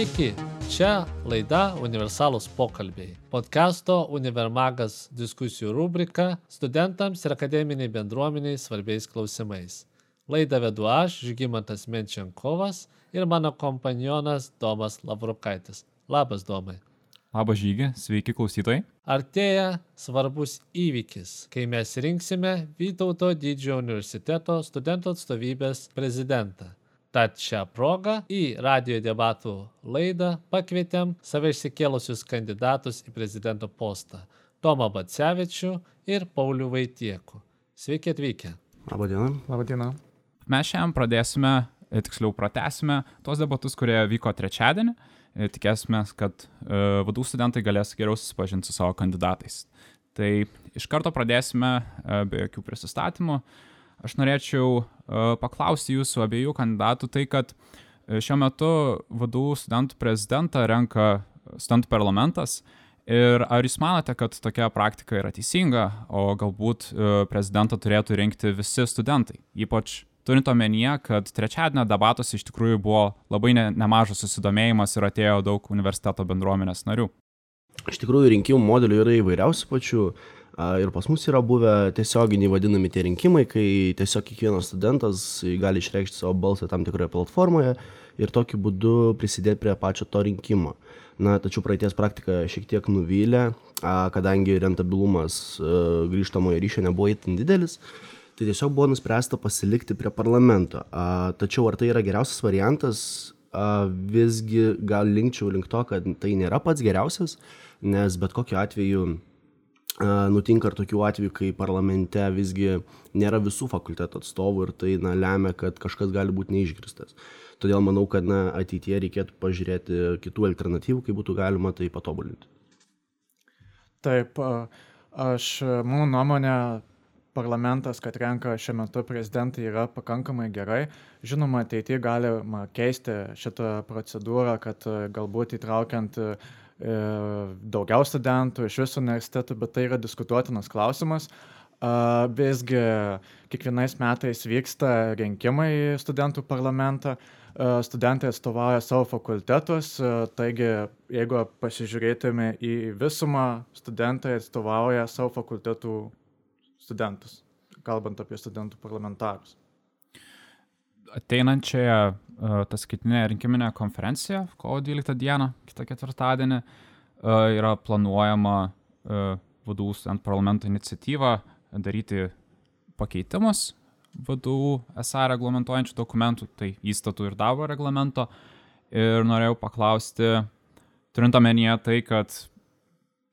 Sveiki, čia laida Universalūs pokalbiai. Podcast'o Univermagas diskusijų rubrika studentams ir akademiniai bendruomeniai svarbiais klausimais. Laidą vedu aš, Žygimantas Menčiankovas ir mano kompanionas Domas Lavrukaitis. Labas, Domai. Labas žygį, sveiki klausytojai. Artėja svarbus įvykis, kai mes rinksime Vytauto didžiojo universiteto studentų atstovybės prezidentą. Tad šią progą į radio debatų laidą pakvietėm save išsikėlusius kandidatus į prezidento postą - Tomą Batsevičių ir Paulių Vaitiekų. Sveiki atvykę. Labą dieną. Mes šiandien pradėsime, e, tiksliau pratęsime tos debatus, kurie vyko trečiadienį. E, Tikėsime, kad e, vadų studentai galės geriau susipažinti su savo kandidatais. Tai iš karto pradėsime e, be jokių prisistatymų. Aš norėčiau paklausti jūsų abiejų kandidatų tai, kad e, šiuo metu vadų studentų prezidentą renka studentų parlamentas. Ir ar jūs manote, kad tokia praktika yra teisinga, o galbūt e, prezidentą turėtų rinkti visi studentai? Ypač turint omenyje, kad trečiadienio debatuose iš tikrųjų buvo labai ne, nemažas susidomėjimas ir atėjo daug universiteto bendruomenės narių. Iš tikrųjų, rinkimų modelių yra įvairiausių pačių. a, Ir pas mus yra buvę tiesioginiai vadinami tie rinkimai, kai tiesiog kiekvienas studentas gali išreikšti savo balsą tam tikroje platformoje ir tokiu būdu prisidėti prie pačio to rinkimo. Na, tačiau praeities praktika šiek tiek nuvylė, kadangi rentabilumas a, grįžtamojo ryšio nebuvo itin didelis, tai tiesiog buvo nuspręsta pasilikti prie parlamento. Tačiau ar tai yra geriausias variantas, visgi gal linkčiau link to, kad tai nėra pats geriausias, nes bet kokiu atveju nutinka ir tokių atvejų, kai parlamente visgi nėra visų fakulteto atstovų ir tai na, lemia, kad kažkas gali būti neišgirstas. Todėl manau, kad na, ateityje reikėtų pažiūrėti kitų alternatyvų, kaip būtų galima tai patobulinti. Taip, aš, mano nuomonė, parlamentas, kad renka šiuo metu prezidentą, yra pakankamai gerai. Žinoma, ateityje galima keisti šitą procedūrą, kad galbūt įtraukiant e, daugiau studentų iš visų universitetų, bet tai yra diskutuotinas klausimas. A, Visgi kiekvienais metais vyksta rinkimai į studentų parlamentą, a, studentai atstovauja savo fakultetus, taigi jeigu pasižiūrėtume į visumą, studentai atstovauja savo fakultetų studentus, kalbant apie studentų parlamentarus. Ateinančioje uh, tas skaitinė rinkiminė konferencija, kovo 12 dieną, kitą ketvirtadienį, uh, yra planuojama uh, vadų studentų parlamento iniciatyva daryti pakeitimus vadų esą reglamentuojančių dokumentų, tai įstatų ir darbo reglamento. Ir norėjau paklausti, turint omenyje tai, kad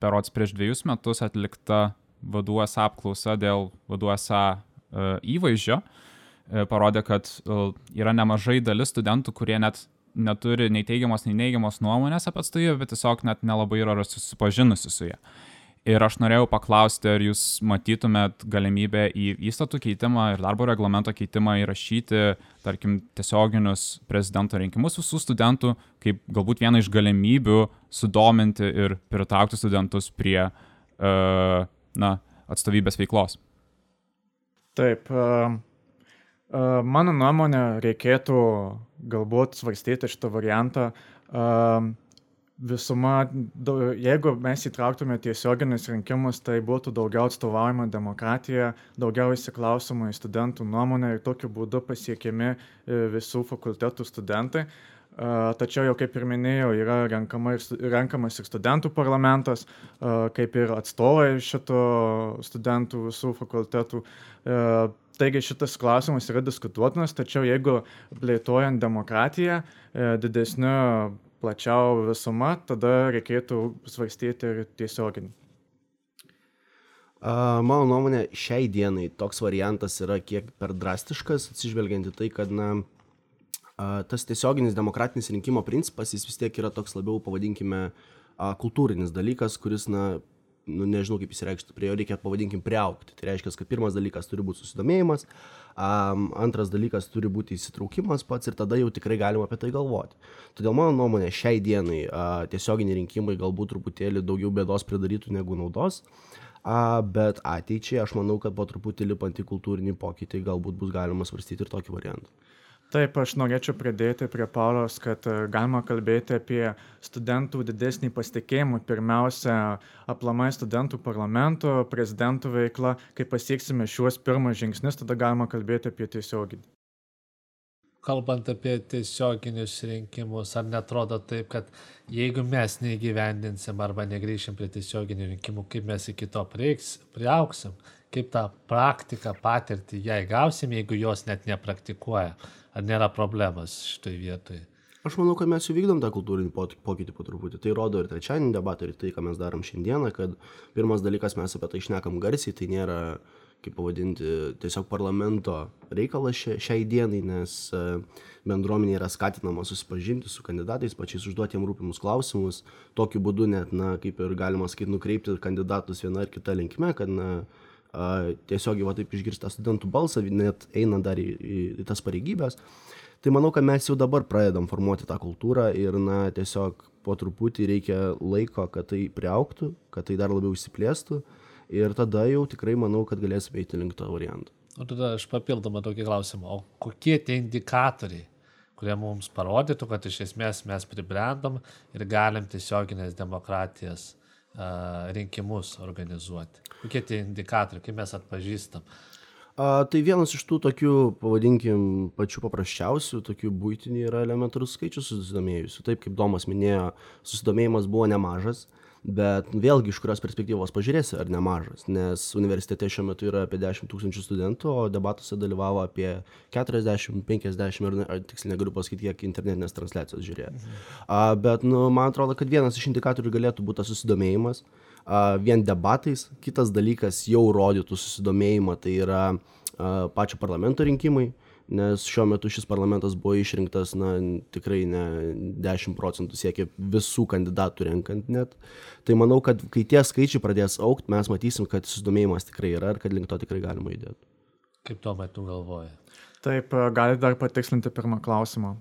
perots prieš dviejus metus atlikta vadų esą apklausa dėl vadų esą e, įvaizdžio, e, parodė, kad e, yra nemažai dalis studentų, kurie net neturi nei teigiamos, nei neigiamos nuomonės apie atstovybę, bet tiesiog net nelabai yra susipažinusi su ją. Ir aš norėjau paklausti, ar jūs matytumėt galimybę į įstatų keitimą ir darbo reglamento keitimą įrašyti, tarkim, tiesioginius prezidento rinkimus visų studentų, kaip galbūt vieną iš galimybių sudominti ir pritraukti studentus prie, uh, na, atstovybės veiklos. Taip, mano nuomonė, reikėtų galbūt svarstyti šitą variantą. Visuma, jeigu mes įtrauktume tiesioginius rinkimus, tai būtų daugiau atstovaujama demokratija, daugiau įsiklausoma į studentų nuomonę ir tokiu būdu pasiekiami e, visų fakultetų studentai. A, Tačiau jau kaip ir minėjau, yra renkama ir, renkamas ir studentų parlamentas, kaip ir atstovai šito studentų visų fakultetų. Taigi šitas klausimas yra diskutuotinas, tačiau jeigu plėtojant demokratiją didesniu, plačiau visuma, tada reikėtų svarstyti ir tiesioginį. Mano nuomonė, šiai dienai toks variantas yra kiek per drastiškas, atsižvelgiant į tai, kad na, tas tiesioginis demokratinis rinkimo principas, jis vis tiek yra toks labiau, pavadinkime, kultūrinis dalykas, kuris, na, nu, nežinau kaip įsireikšti, prie jo reikia, pavadinkim, priaukti. Tai reiškia, kad pirmas dalykas turi būti susidomėjimas, um, antras dalykas turi būti įsitraukimas pats ir tada jau tikrai galima apie tai galvoti. Todėl mano nuomonė, šiai dienai uh, tiesioginiai rinkimai galbūt truputėlį daugiau bėdos pridarytų negu naudos. A, bet ateičiai aš manau, kad po truputį lipant į kultūrinį pokytį galbūt bus galima svarstyti ir tokį variantą. Taip, aš norėčiau pridėti prie Paulios, kad e, galima kalbėti apie studentų didesnį pasitikėjimą. Pirmiausia, aplamai studentų parlamento, prezidentų veikla. Kai pasieksime šiuos pirmus žingsnius, tada galima kalbėti apie tiesioginį. Kalbant apie tiesioginius rinkimus, ar netrodo taip, kad jeigu mes neįgyvendinsim arba negrįšim prie tiesioginių rinkimų, kaip mes iki to prieiks, priauksim, kaip tą praktiką, patirtį ją įgausim, jeigu jos net nepraktikuoja. Ar nėra problemos šitoj vietoj? Aš manau, kad mes jau vykdom tą kultūrinį pokytį po truputį. Tai rodo ir trečiadienį debatą, ir tai, ką mes darom šiandieną, kad pirmas dalykas mes apie tai išnekam garsiai, tai nėra, kaip pavadinti, tiesiog parlamento reikalas šia, šiai dienai, nes e, bendruomenė yra skatinama susipažinti su kandidatais, pačiais užduoti jam rūpimus klausimus, tokiu būdu net, na, kaip ir galima sakyti, nukreipti kandidatus vieną ar kitą linkmę, kad, na, tiesiogiai va taip išgirsta studentų balsą, net einant dar į, į, į tas pareigybės. Tai manau, kad mes jau dabar pradedam formuoti tą kultūrą ir, na, tiesiog po truputį reikia laiko, kad tai priauktų, kad tai dar labiau įsiplėstų ir tada jau tikrai manau, kad galėsime eiti link to varianto. O tada aš papildomą tokį klausimą. O kokie tie indikatoriai, kurie mums parodytų, kad iš esmės mes pribrendom ir galim tiesioginės demokratijas rinkimus organizuoti? Kokie tie indikatoriai, kaip mes atpažįstam? A, tai vienas iš tų tokių, pavadinkim, pačių paprasčiausių, tokių būtinių yra elementarus skaičius susidomėjusių. Taip kaip Domas minėjo, susidomėjimas buvo nemažas bet vėlgi iš kurios perspektyvos pažiūrėsi ar nemažas nes universitete šiuo metu yra apie dešim tūkstančių studentų o debatuose dalyvavo apie keturiasdešim penkiasdešim ir ar tiksliai negaliu pasakyt kiek internetinės transliacijos žiūrėjo a bet nu man atrodo kad vienas iš indikatorių galėtų būt tas susidomėjimas vien debatais kitas dalykas jau rodytų susidomėjimą tai yra a pačio parlamento rinkimai nes šiuo metu šis parlamentas buvo išrinktas na tikrai ne dešim procentų siekė visų kandidatų renkant net. Tai manau kad kai tie skaičiai pradės augt mes matysim kad susidomėjimas tikrai yra ir kad link to tikrai galima judėt. Kaip tomai tu galvoji? Taip galit dar patikslinti pirmą klausimą.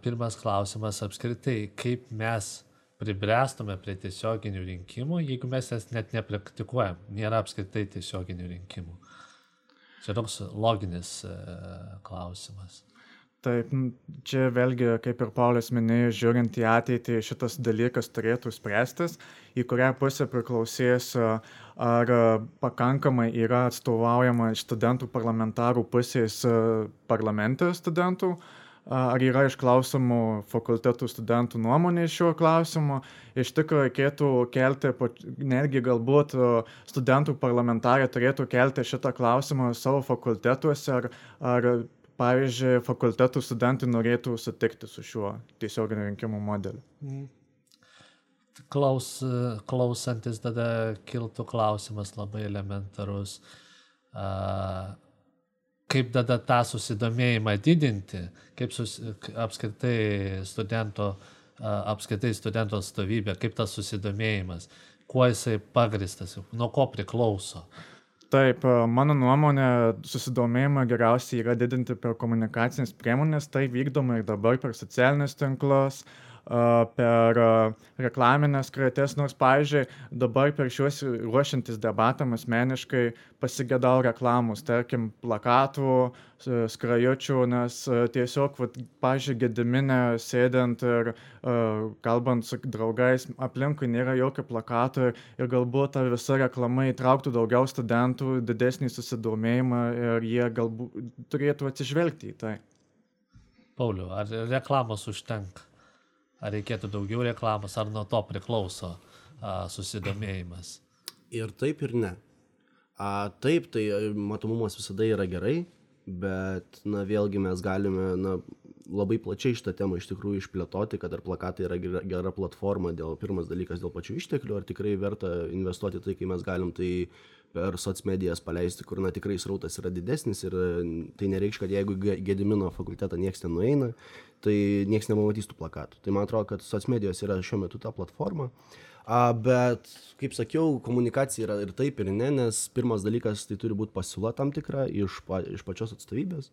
Pirmas klausimas apskritai kaip mes pribręstume prie tiesioginių rinkimų, jeigu mes jas net nepraktikuojam, nėra apskritai tiesioginių rinkimų. Čia toks loginis e, klausimas. Taip, čia vėlgi, kaip ir Paulius minėjo, žiūrint į ateitį, šitas dalykas turėtų spręstis, į kurią pusę priklausys, ar pakankamai yra atstovaujama studentų parlamentarų pusės parlamente studentų, uh, ar yra išklausomų fakultetų studentų nuomonė šiuo klausimu. Iš tikrųjų, reikėtų kelti, netgi galbūt studentų parlamentarai turėtų kelti šitą klausimą savo fakultetuose, ar, ar pavyzdžiui, fakultetų studentai norėtų sutikti su šiuo tiesioginiu rinkimų modeliu. Mm. Klaus, klausantis tada kiltų klausimas labai elementarus. Uh, kaip tada tą susidomėjimą didinti, kaip sus, apskritai studento, apskritai studento atstovybė, kaip tas susidomėjimas, kuo jisai pagristas, nuo ko priklauso. Taip, mano nuomonė, susidomėjimą geriausiai yra didinti per komunikacinės priemonės, tai vykdoma ir dabar per socialinius tinklus, uh, per reklaminės krates, nors, pavyzdžiui, dabar per šiuos ruošiantis debatam asmeniškai pasigėdau reklamus, tarkim, plakatų, skrajučių, nes tiesiog, vat, pavyzdžiui, gediminę sėdint ir kalbant su draugais, aplinkui nėra jokio plakato ir galbūt ta visa reklama įtrauktų daugiau studentų, didesnį susidomėjimą ir jie galbūt turėtų atsižvelgti į tai. Pauliu, ar reklamos užtenka? Ar reikėtų daugiau reklamos, ar nuo to priklauso a, susidomėjimas? Ir taip, ir ne. A, taip, tai matomumas visada yra gerai, bet, na, vėlgi mes galime, na, labai plačiai šitą temą iš tikrųjų išplėtoti, kad ar plakatai yra gera, gera platforma dėl, pirmas dalykas, dėl pačių išteklių, ar tikrai verta investuoti tai, kai mes galim tai per socmedijas paleisti, kur na, tikrai srautas yra didesnis ir tai nereikš, kad jeigu Gedimino fakultetą niekas ten nueina, tai niekas nepamatys tų plakatų. Tai man atrodo, kad socmedijos yra šiuo metu ta platforma. A, bet, kaip sakiau, komunikacija yra ir taip, ir ne, nes pirmas dalykas tai turi būti pasiūla tam tikra iš, pa, iš pačios atstovybės.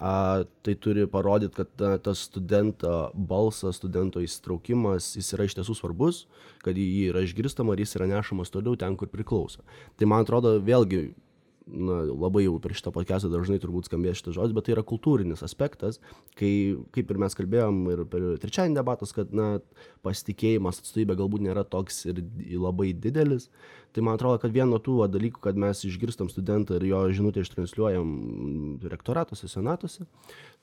A, tai turi parodyti, kad ta, tas studento balsas, studento įsitraukimas, jis yra iš tiesų svarbus, kad jį yra išgirstama ir jis yra nešamas toliau ten, kur priklauso. Tai man atrodo, vėlgi, na, labai jau per šitą podcastą dažnai turbūt skambės šitas žodis, bet tai yra kultūrinis aspektas, kai, kaip ir mes kalbėjom ir per trečiąjį debatus, kad, na, pasitikėjimas atstovybė galbūt nėra toks ir labai didelis, tai man atrodo, kad vieno tų va, dalykų, kad mes išgirstam studentą ir jo žinutę ištransliuojam rektoratuose, senatuose,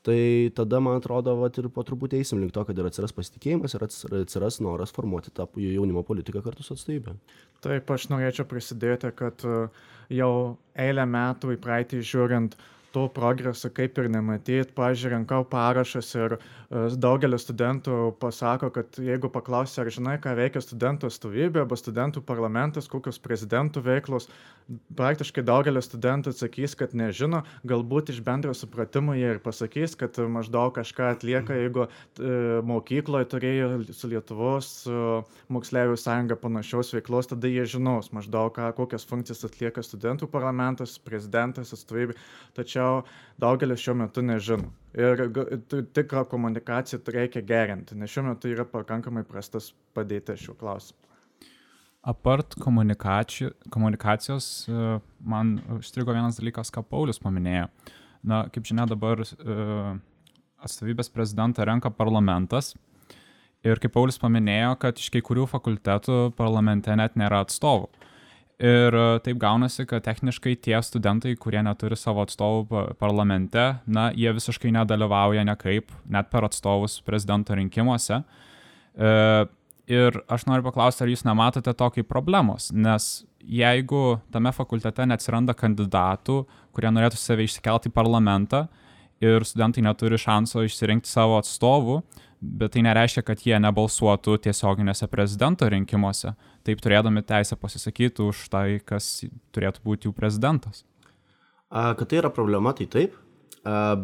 tai tada, man atrodo, va, ir po truputį eisim link to, kad ir atsiras pasitikėjimas ir atsiras noras formuoti tą jaunimo politiką kartu su atstovybė. Taip, aš norėčiau prisidėti, kad uh, jau eilę metų į praeitį žiūrint, to progreso kaip ir nematyt. Pavyzdžiui, rinkau parašas ir e, daugelis studentų pasako, kad jeigu paklausia, ar žinai, ką veikia studentų atstovybė arba studentų parlamentas, kokios prezidentų veiklos, praktiškai daugelis studentų atsakys, kad nežino, galbūt iš bendro supratimo jie ir pasakys, kad maždaug kažką atlieka, jeigu e, mokykloje turėjo su Lietuvos moksleivių sąjunga panašios veiklos, tada jie žinos maždaug, ką, kokias funkcijas atlieka studentų parlamentas, prezidentas, atstovybė. Tačiau daugelis šiuo metu nežino. Ir tikrą komunikaciją reikia gerinti, nes šiuo metu yra pakankamai prastas padėti šiuo klausimu apart komunikacijos, e, man užstrigo vienas dalykas, ką Paulius paminėjo. Na, kaip žinia, dabar e, atstovybės prezidentą renka parlamentas. Ir kaip Paulius paminėjo, kad iš kai kurių fakultetų parlamente net nėra atstovų. Ir e, taip gaunasi, kad techniškai tie studentai, kurie neturi savo atstovų parlamente, na, jie visiškai nedalyvauja nekaip, net per atstovus prezidento rinkimuose. E, Ir aš noriu paklausti, ar jūs nematote to kaip problemos, nes jeigu tame fakultete neatsiranda kandidatų, kurie norėtų save išsikelti į parlamentą ir studentai neturi šanso išsirinkti savo atstovų, bet tai nereiškia, kad jie nebalsuotų tiesioginėse prezidento rinkimuose, taip turėdami teisę pasisakyti už tai, kas turėtų būti jų prezidentas. Kad tai yra problema, tai taip,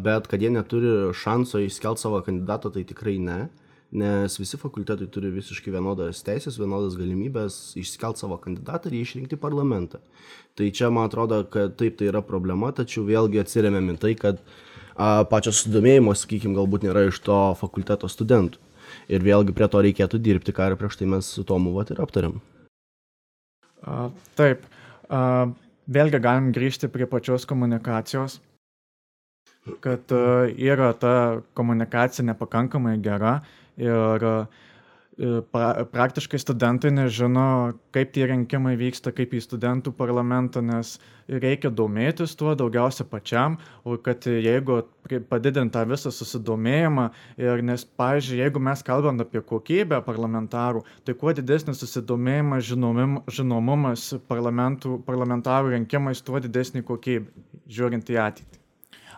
bet kad jie neturi šanso išskelti savo kandidato, tai tikrai ne nes visi fakultetai turi visiškai vienodas teisės, vienodas galimybės išsikelt savo kandidatą ir jį išrinkti parlamentą. Tai čia man atrodo, kad taip tai yra problema, tačiau vėlgi atsiriamėm į tai, kad a, pačio sudomėjimo, sakykime, galbūt nėra iš to fakulteto studentų. Ir vėlgi prie to reikėtų dirbti, ką ir prieš tai mes su Tomu vat ir aptariam. A, taip. A, vėlgi galim grįžti prie pačios komunikacijos kad yra ta komunikacija nepakankamai gera ir e, pra, praktiškai studentai nežino, kaip tie rinkimai vyksta, kaip į studentų parlamentą, nes reikia domėtis tuo daugiausia pačiam, o kad jeigu padidint tą visą susidomėjimą ir nes, pavyzdžiui, jeigu mes kalbam apie kokybę parlamentarų, tai kuo didesnis susidomėjimas, žinomim, žinomumas parlamentarų rinkimais, tuo didesnį kokybę, žiūrint į ateitį.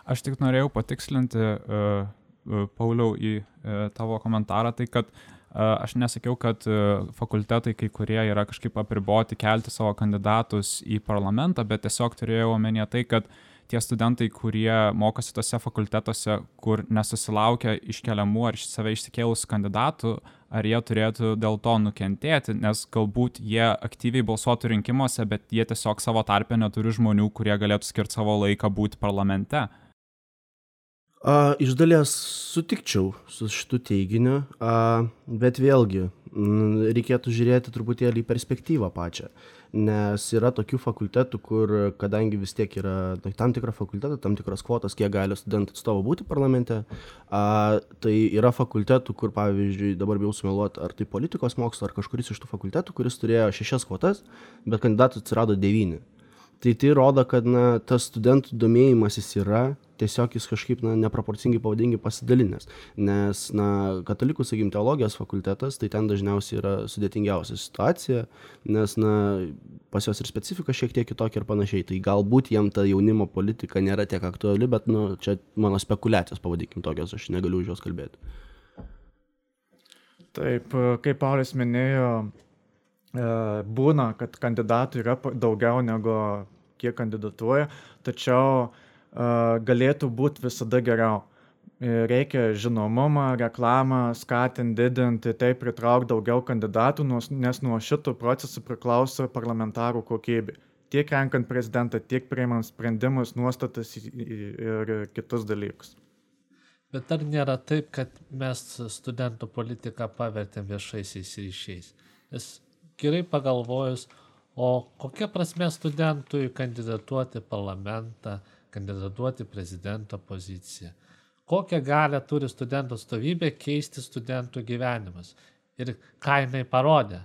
Aš tik norėjau patikslinti uh, E, Pauliau, į e, tavo komentarą, tai kad e, aš nesakiau, kad fakultetai kai kurie yra kažkaip apriboti kelti savo kandidatus į parlamentą, bet tiesiog turėjau omenyje tai, kad tie studentai, kurie mokosi tose fakultetuose, kur nesusilaukia iškeliamų ar save išsikėlusių kandidatų, ar jie turėtų dėl to nukentėti, nes galbūt jie aktyviai balsuotų rinkimuose, bet jie tiesiog savo tarpę neturi žmonių, kurie galėtų skirti savo laiką būti parlamente. A, iš dalies sutikčiau su šitu teiginiu, a, bet vėlgi m, reikėtų žiūrėti truputėlį į perspektyvą pačią. Nes yra tokių fakultetų, kur, kadangi vis tiek yra tai tam tikra fakulteta, tam tikros kvotos, kiek gali studentų atstovų būti parlamente, a, tai yra fakultetų, kur, pavyzdžiui, dabar bijau sumeluoti, ar tai politikos mokslo, ar kažkuris iš tų fakultetų, kuris turėjo šešias kvotas, bet kandidatų atsirado devyni. Tai tai rodo, kad na, tas studentų domėjimasis yra, tiesiog jis kažkaip na, neproporcingai pavadingi pasidalinęs. Nes, na, katalikų, sakykim, teologijos fakultetas, tai ten dažniausiai yra sudėtingiausia situacija, nes, na, pas juos ir specifika šiek tiek kitokia ir panašiai. Tai galbūt jiem ta jaunimo politika nėra tiek aktuali, bet, nu, čia mano spekulacijos, pavadinkim, tokios, aš negaliu už juos kalbėti. Taip, kaip Paulius minėjo, e, būna, kad kandidatų yra daugiau negu kiek kandidatuoja, tačiau galėtų būti visada geriau. E, reikia žinomumą, reklamą skatinti, didinti, taip pritraukti daugiau kandidatų, nes nuo šito proceso priklauso parlamentarų kokybė. Tiek renkant prezidentą, tiek priimant sprendimus, nuostatas ir kitus dalykus. Bet ar nėra taip, kad mes studentų politiką pavertėm viešaisiais ryšiais? Nes gerai pagalvojus, O kokia prasme studentui kandidatuoti parlamentą, kandidatuoti prezidento poziciją? Kokią galę turi studentų atstovybė keisti studentų gyvenimus? Ir ką jinai parodė?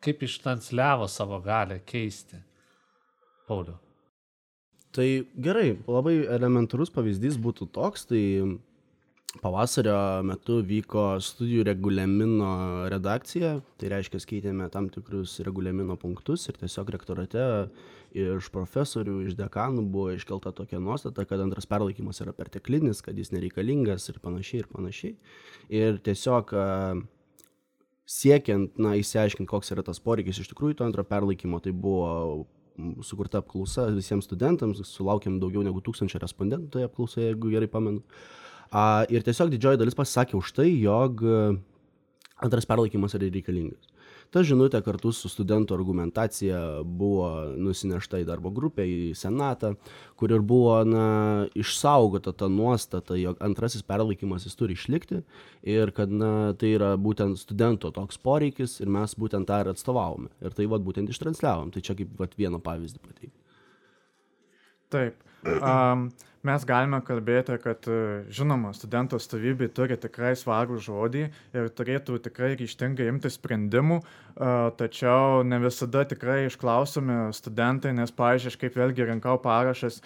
Kaip ištransliavo savo galę keisti? Pauliu. Tai gerai, labai elementarus pavyzdys būtų toks, tai pavasario metu vyko studijų reguliamino redakcija, tai reiškia keitėme tam tikrus reguliamino punktus ir tiesiog rektorate iš profesorių, iš dekanų buvo iškelta tokia nuostata, kad antras perlaikymas yra perteklinis, kad jis nereikalingas ir panašiai ir panašiai. Ir tiesiog siekiant, na, įsiaiškinti, koks yra tas poreikis iš tikrųjų to antro perlaikymo, tai buvo sukurta apklausa visiems studentams, sulaukėm daugiau negu tūkstančio respondentų toje apklausoje, jeigu gerai pamenu. A, ir tiesiog didžioji dalis pasisakė už tai, jog antras perlaikymas yra reikalingas ta žinutė kartu su studentų argumentacija buvo nusinešta į darbo grupę į senatą kur ir buvo na išsaugota ta nuostata jog antrasis perlaikymas jis turi išlikti ir kad na tai yra būtent studento toks poreikis ir mes būtent tą ir atstovavome. Ir tai vat būtent ištransliavom. Tai čia kaip vat vieną pavyzdį pateikt taip. Um, mes galime kalbėti, kad žinoma, studentų atstovybė turi tikrai svarų žodį ir turėtų tikrai ryštingai imti sprendimų, tačiau ne visada tikrai išklausomi studentai, nes, pavyzdžiui, aš kaip vėlgi rinkau parašas,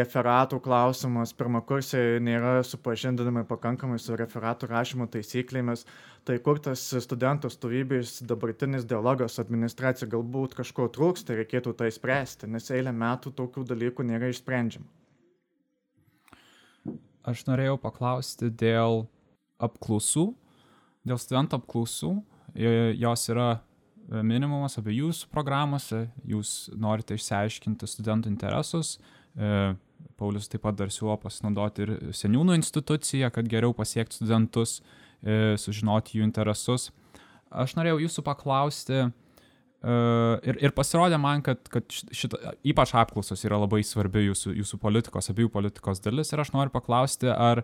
referatų klausimas, pirmakursiai nėra supažindinami pakankamai su referatų rašymo taisyklėmis, tai kur tas studentų atstovybės dabartinis dialogas su administracija galbūt kažko trūksta, reikėtų tai spręsti, nes eilę metų tokių dalykų nėra išsprendžiama aš norėjau paklausti dėl apklausų, dėl studentų apklausų. Jos yra e, minimumas apie jūsų programuose, jūs norite išsiaiškinti studentų interesus. E, Paulius taip pat dar siūlo pasinaudoti ir seniūnų instituciją, kad geriau pasiekti studentus, e, sužinoti jų interesus. Aš norėjau jūsų paklausti, ir, ir pasirodė man, kad, kad šita, ypač apklausos yra labai svarbi jūsų, jūsų politikos, abiejų politikos dalis ir aš noriu paklausti, ar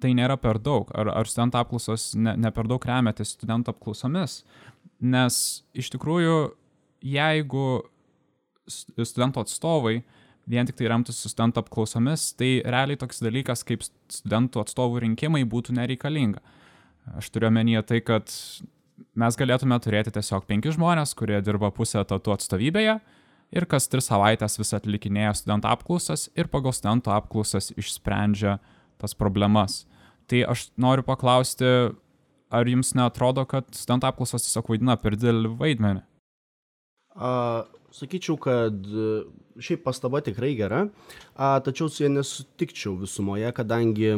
tai nėra per daug, ar, ar studentų apklausos ne, ne per daug remiatės studentų apklausomis, nes iš tikrųjų, jeigu studentų atstovai vien tik tai remtųsi studentų apklausomis, tai realiai toks dalykas kaip studentų atstovų rinkimai būtų nereikalinga. Aš turiu omenyje tai, kad mes galėtume turėti tiesiog penkis žmonės, kurie dirba pusę etatų atstovybėje ir kas tris savaitės vis atlikinėja studentų apklausas ir pagal studentų apklausas išsprendžia tas problemas. Tai aš noriu paklausti, ar jums netrodo, kad studentų apklausos tiesiog vaidina per didelį vaidmenį? A, sakyčiau, kad e, šiaip pastaba tikrai gera, a, tačiau su ja nesutikčiau visumoje, kadangi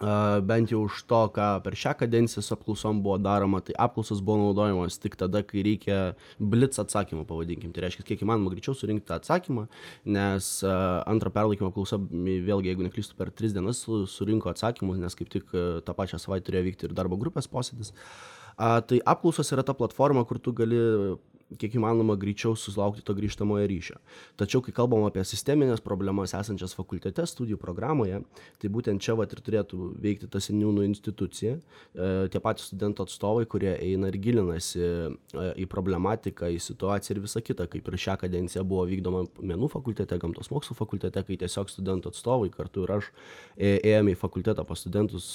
bent jau už to, ką per šią kadenciją su apklausom buvo daroma, tai apklausos buvo naudojamos tik tada, kai reikia blitz atsakymą, pavadinkim. Tai reiškia, kiek įmanoma greičiau surinkti tą atsakymą, nes antrą perlaikymo apklausą, vėlgi, jeigu neklystu, per tris dienas surinko atsakymus, nes kaip tik tą pačią savaitę turėjo vykti ir darbo grupės posėdis. Tai apklausos yra ta platforma, kur tu gali kiek įmanoma greičiau susilaukti to grįžtamojo ryšio. Tačiau, kai kalbam apie sisteminės problemas esančias fakultete, studijų programoje, tai būtent čia vat ir turėtų veikti ta seniūnų institucija, e, tie patys studentų atstovai, kurie eina ir gilinasi e, į problematiką, į situaciją ir visą kitą, kaip ir šią kadenciją buvo vykdoma menų fakultete, gamtos mokslų fakultete, kai tiesiog studentų atstovai kartu ir aš e, ėjome į fakultetą pas studentus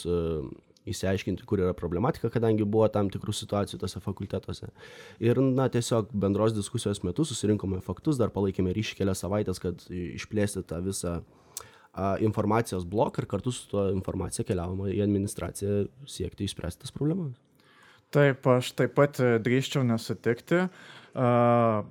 išsiaiškinti, kur yra problematika, kadangi buvo tam tikrų situacijų tose fakultetuose. Ir, na, tiesiog bendros diskusijos metu susirinkome faktus, dar palaikėme ryšį kelias savaitės, kad išplėsti tą visą informacijos bloką ir kartu su tuo informacija keliavome į administraciją siekti išspręsti tas problemas. Taip, aš taip pat e, drįščiau nesutikti. Uh,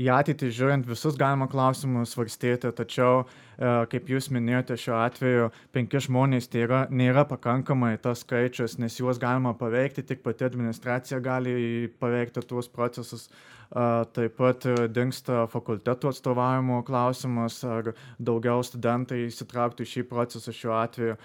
į ateitį žiūrint visus galima klausimus svarstyti, tačiau, e, kaip jūs minėjote, šiuo atveju penki žmonės tai yra, nėra pakankamai tas skaičius, nes juos galima paveikti, tik pati administracija gali paveikti tuos procesus. Taip pat dinksta fakultetų atstovavimo klausimas, ar daugiau studentai įsitrauktų į šį procesą šiuo atveju.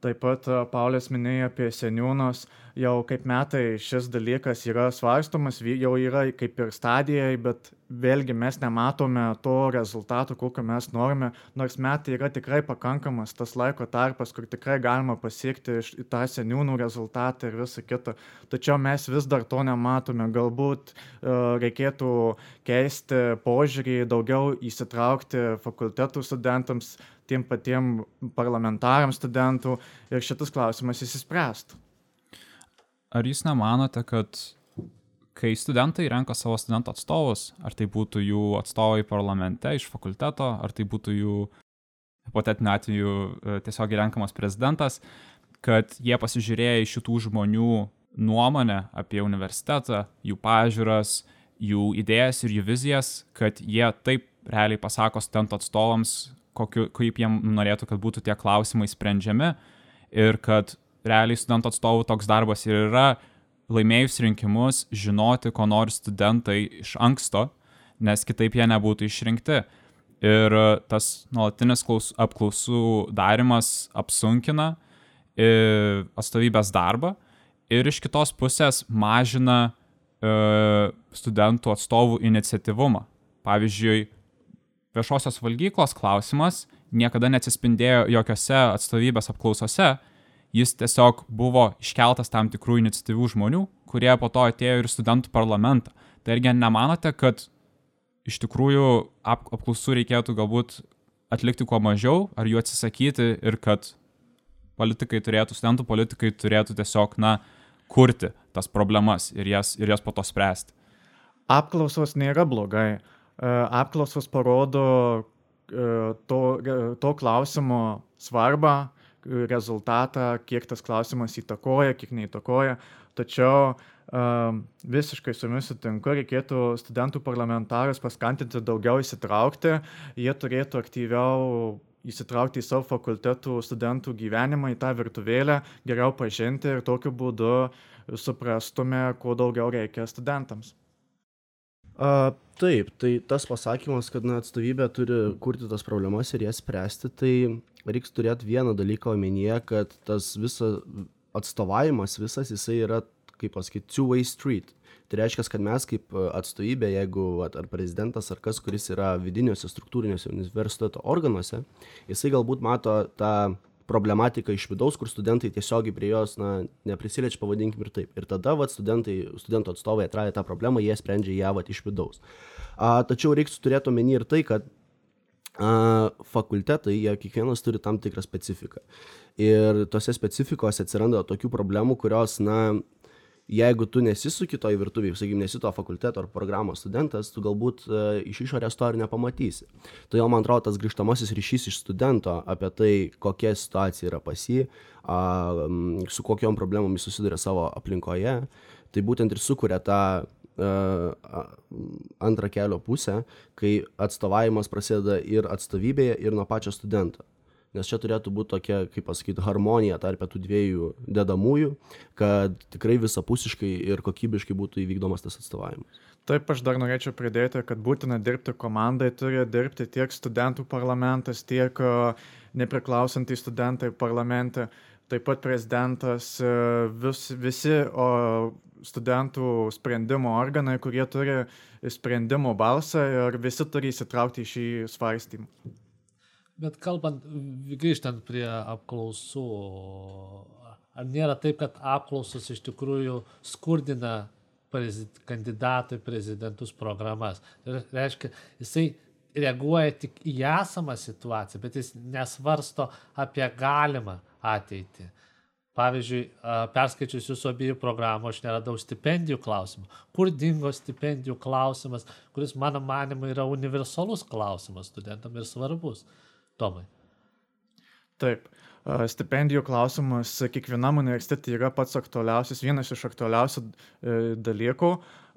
Taip pat a, Paulius minėjo apie seniūnus, jau kaip metai šis dalykas yra svarstomas, jau yra kaip ir stadijai, bet vėlgi mes nematome to rezultato, kokio mes norime, nors metai yra tikrai pakankamas tas laiko tarpas, kur tikrai galima pasiekti tą seniūnų rezultatą ir visą kitą. Tačiau mes vis dar to nematome. Galbūt e, reikėtų keisti požiūrį, daugiau įsitraukti fakultetų studentams, tiem patiem parlamentarams studentų ir šitas klausimas įsispręstų. Ar jūs nemanote, kad kai studentai renka savo studentų atstovus, ar tai būtų jų atstovai parlamente iš fakulteto, ar tai būtų jų hipotetiniu atveju e, tiesiog renkamas prezidentas, kad jie pasižiūrėję į šitų žmonių nuomonę apie universitetą, jų pažiūras, jų idėjas ir jų vizijas, kad jie taip realiai pasako studentų atstovams, kokiu, kaip jiem norėtų, kad būtų tie klausimai sprendžiami ir kad realiai studentų atstovų toks darbas ir yra laimėjus rinkimus žinoti, ko nori studentai iš anksto, nes kitaip jie nebūtų išrinkti. Ir e, tas nuolatinis klaus- apklausų darimas apsunkina e, atstovybės darbą ir iš kitos pusės mažina e, studentų atstovų iniciatyvumą. Pavyzdžiui, viešosios valgyklos klausimas niekada neatsispindėjo jokiose atstovybės apklausose, jis tiesiog buvo iškeltas tam tikrų iniciatyvių žmonių, kurie po to atėjo ir studentų parlamentą. Tai irgi nemanote, kad iš tikrųjų ap apklausų reikėtų galbūt atlikti kuo mažiau, ar jų atsisakyti ir kad politikai turėtų, studentų politikai turėtų tiesiog, na, kurti tas problemas ir jas, ir jas po to spręsti. Apklausos nėra blogai. E, Apklausos parodo e, to, to klausimo svarbą, e, rezultatą, kiek tas klausimas įtakoja, kiek neįtakoja. Tačiau um, visiškai su jumis sutinku, reikėtų studentų parlamentarus paskantinti daugiau įsitraukti, jie turėtų aktyviau įsitraukti į savo fakultetų studentų gyvenimą, į tą virtuvėlę, geriau pažinti ir tokiu būdu suprastume, kuo daugiau reikia studentams. A, taip, tai tas pasakymas, kad na, atstovybė turi kurti tas problemas ir jas spręsti, tai reiks turėti vieną dalyką omenyje, kad tas visas atstovavimas visas jisai yra, kaip pasakyti, two-way street. Tai reiškia, kad mes kaip a, atstovybė, jeigu ar prezidentas, ar kas, kuris yra vidiniuose struktūriniuose universiteto organuose, jisai galbūt mato tą problematiką iš vidaus, kur studentai tiesiogiai prie jos na, neprisiliečia, pavadinkim ir taip. Ir tada vat, studentai, studentų atstovai atradę tą problemą, jie sprendžia ją vat, iš vidaus. A, tačiau reiks turėti omeny ir tai, kad fakultetai, jie kiekvienas turi tam tikrą specifiką. Ir tose specifikose atsiranda tokių problemų, kurios, na, jeigu tu nesisuki toj virtuvėje, sakykime, nesi to fakulteto ar programos studentas, tu galbūt e, iš išorės to ir nepamatysi. Todėl man atrodo tas grįžtamasis ryšys iš studento apie tai, kokia situacija yra pas jį, a, su kokiom problemom jis susiduria savo aplinkoje, tai būtent ir sukuria tą antrą kelio pusę, kai atstovavimas prasideda ir atstovybėje, ir nuo pačio studento. Nes čia turėtų būti tokia, kaip pasakyti, harmonija tarp tų dviejų dedamųjų, kad tikrai visapusiškai ir kokybiškai būtų įvykdomas tas atstovavimas. Taip, aš dar norėčiau pridėti, kad būtina dirbti komandai, turi dirbti tiek studentų parlamentas, tiek e, nepriklausantys studentai parlamente, taip pat prezidentas, e, vis, visi o, studentų sprendimo organai, kurie turi sprendimo balsą ir visi turi įsitraukti į šį svarstymą. Bet kalbant, grįžtant prie apklausų, ar nėra taip, kad apklausos iš tikrųjų skurdina prezid, kandidatų į prezidentus programas? Tai reiškia, jisai reaguoja tik į esamą situaciją, bet jis nesvarsto apie galimą ateitį. Pavyzdžiui, perskaičius jūsų abiejų programų, aš neradau stipendijų klausimų. Kur dingo stipendijų klausimas, kuris, mano manimu, yra universalus klausimas studentam ir svarbus. Tomai. Taip. Stipendijų klausimas kiekvienam universitetui yra pats aktualiausias, vienas iš aktualiausių e, dalykų.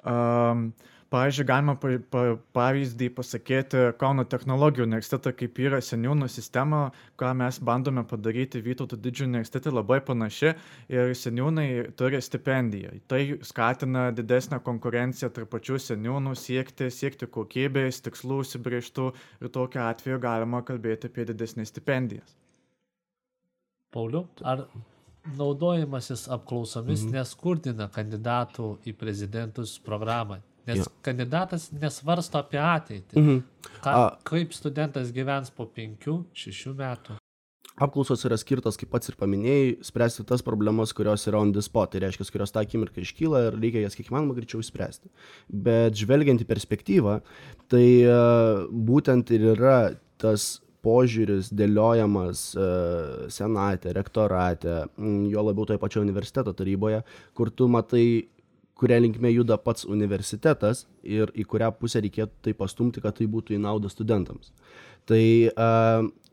Am, Pavyzdžiui, galima pa, pa, pavyzdį pasakyti Kauno technologijų universitetą, kaip yra seniūnų sistema, ką mes bandome padaryti Vytauto didžiojo universitete labai panaši ir seniūnai turi stipendiją. Tai skatina didesnę konkurenciją tarp pačių seniūnų siekti, siekti kokybės, tikslų užsibrieštų ir tokiu atveju galima kalbėti apie didesnės stipendijas. Pauliu, ar naudojimasis apklausomis Mhm. neskurdina kandidatų į prezidentus programą? Nes Jo. kandidatas nesvarsto apie ateitį. Mhm. Ką, A. kaip studentas gyvens po penkių, šešių metų? Apklausos yra skirtos, kaip pats ir paminėjai, spręsti tas problemas, kurios yra on the spot. Tai reiškia, kurios tą akimirką iškyla ir reikia jas kiek įmanoma greičiau išspręsti. Bet žvelgiant į perspektyvą, tai e, būtent ir yra tas požiūris dėliojamas e, senate, rektorate, jo labiau toje pačioje universiteto taryboje, kur tu matai kuria linkme juda pats universitetas ir į kurią pusę reikėtų tai pastumti, kad tai būtų į naudą studentams. Tai a,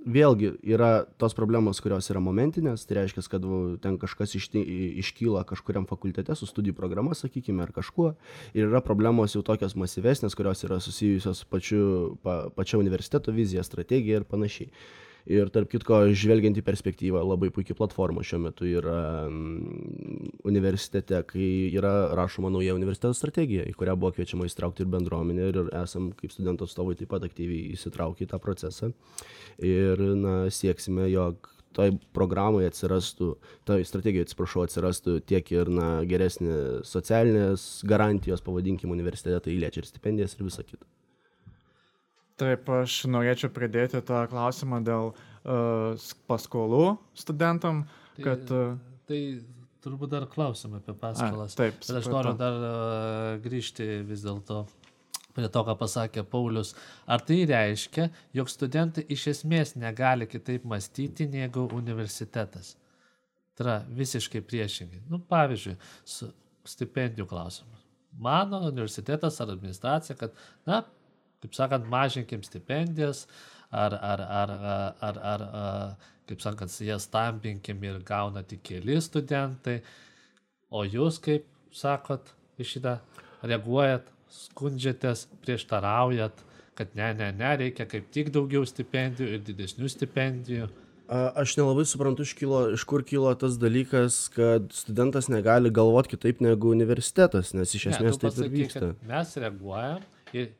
vėlgi yra tos problemos, kurios yra momentinės, tai reiškia, kad ten kažkas išti, iškyla kažkuriam fakultete su studijų programa, sakykime, ar kažkuo. Ir yra problemos jau tokios masyvesnės, kurios yra susijusios su pačiu, pa, pačia universiteto vizija, strategija ir panašiai. Ir tarp kitko, žvelgiant į perspektyvą, labai puikiai platforma šiuo metu yra mm, universitete, kai yra rašoma nauja universiteto strategija, į kurią buvo kviečiama įsitraukti ir bendruomenė ir esam kaip studentų atstovai taip pat aktyviai įsitraukę į tą procesą. Ir na, sieksime, jog toj programai atsirastų, toj strategijoje, atsiprašau, atsirastų tiek ir na, geresnė socialinės garantijos, pavadinkim, universitete, tai liečia ir stipendijas ir visa kita. Taip, aš norėčiau pridėti tą klausimą dėl uh, paskolų studentam, Tai, kad... Uh, tai turbūt dar klausim apie paskolas. taip, Bet aš noriu dar uh, grįžti vis dėlto prie to, ką pasakė Paulius. Ar tai reiškia, jog studentai iš esmės negali kitaip mąstyti negu universitetas? Tai yra visiškai priešingai. Nu, pavyzdžiui, stipendijų klausimas. Mano universitetas ar administracija, kad, na, kaip sakant, mažinkim stipendijas, ar, ar, ar, ar, ar, ar, ar kaip sakant, jas stampinkim ir gauna tik keli studentai, o jūs, kaip sakot, į šitą reaguojat, skundžiatės, prieštaraujat, kad ne, ne, ne, reikia kaip tik daugiau stipendijų ir didesnių stipendijų. Aš nelabai suprantu, iš, kilo, iš kur kilo tas dalykas, kad studentas negali galvoti kitaip negu universitetas, nes iš esmės tu taip ir pasakyk, vyksta. kad Mes reaguojam ir,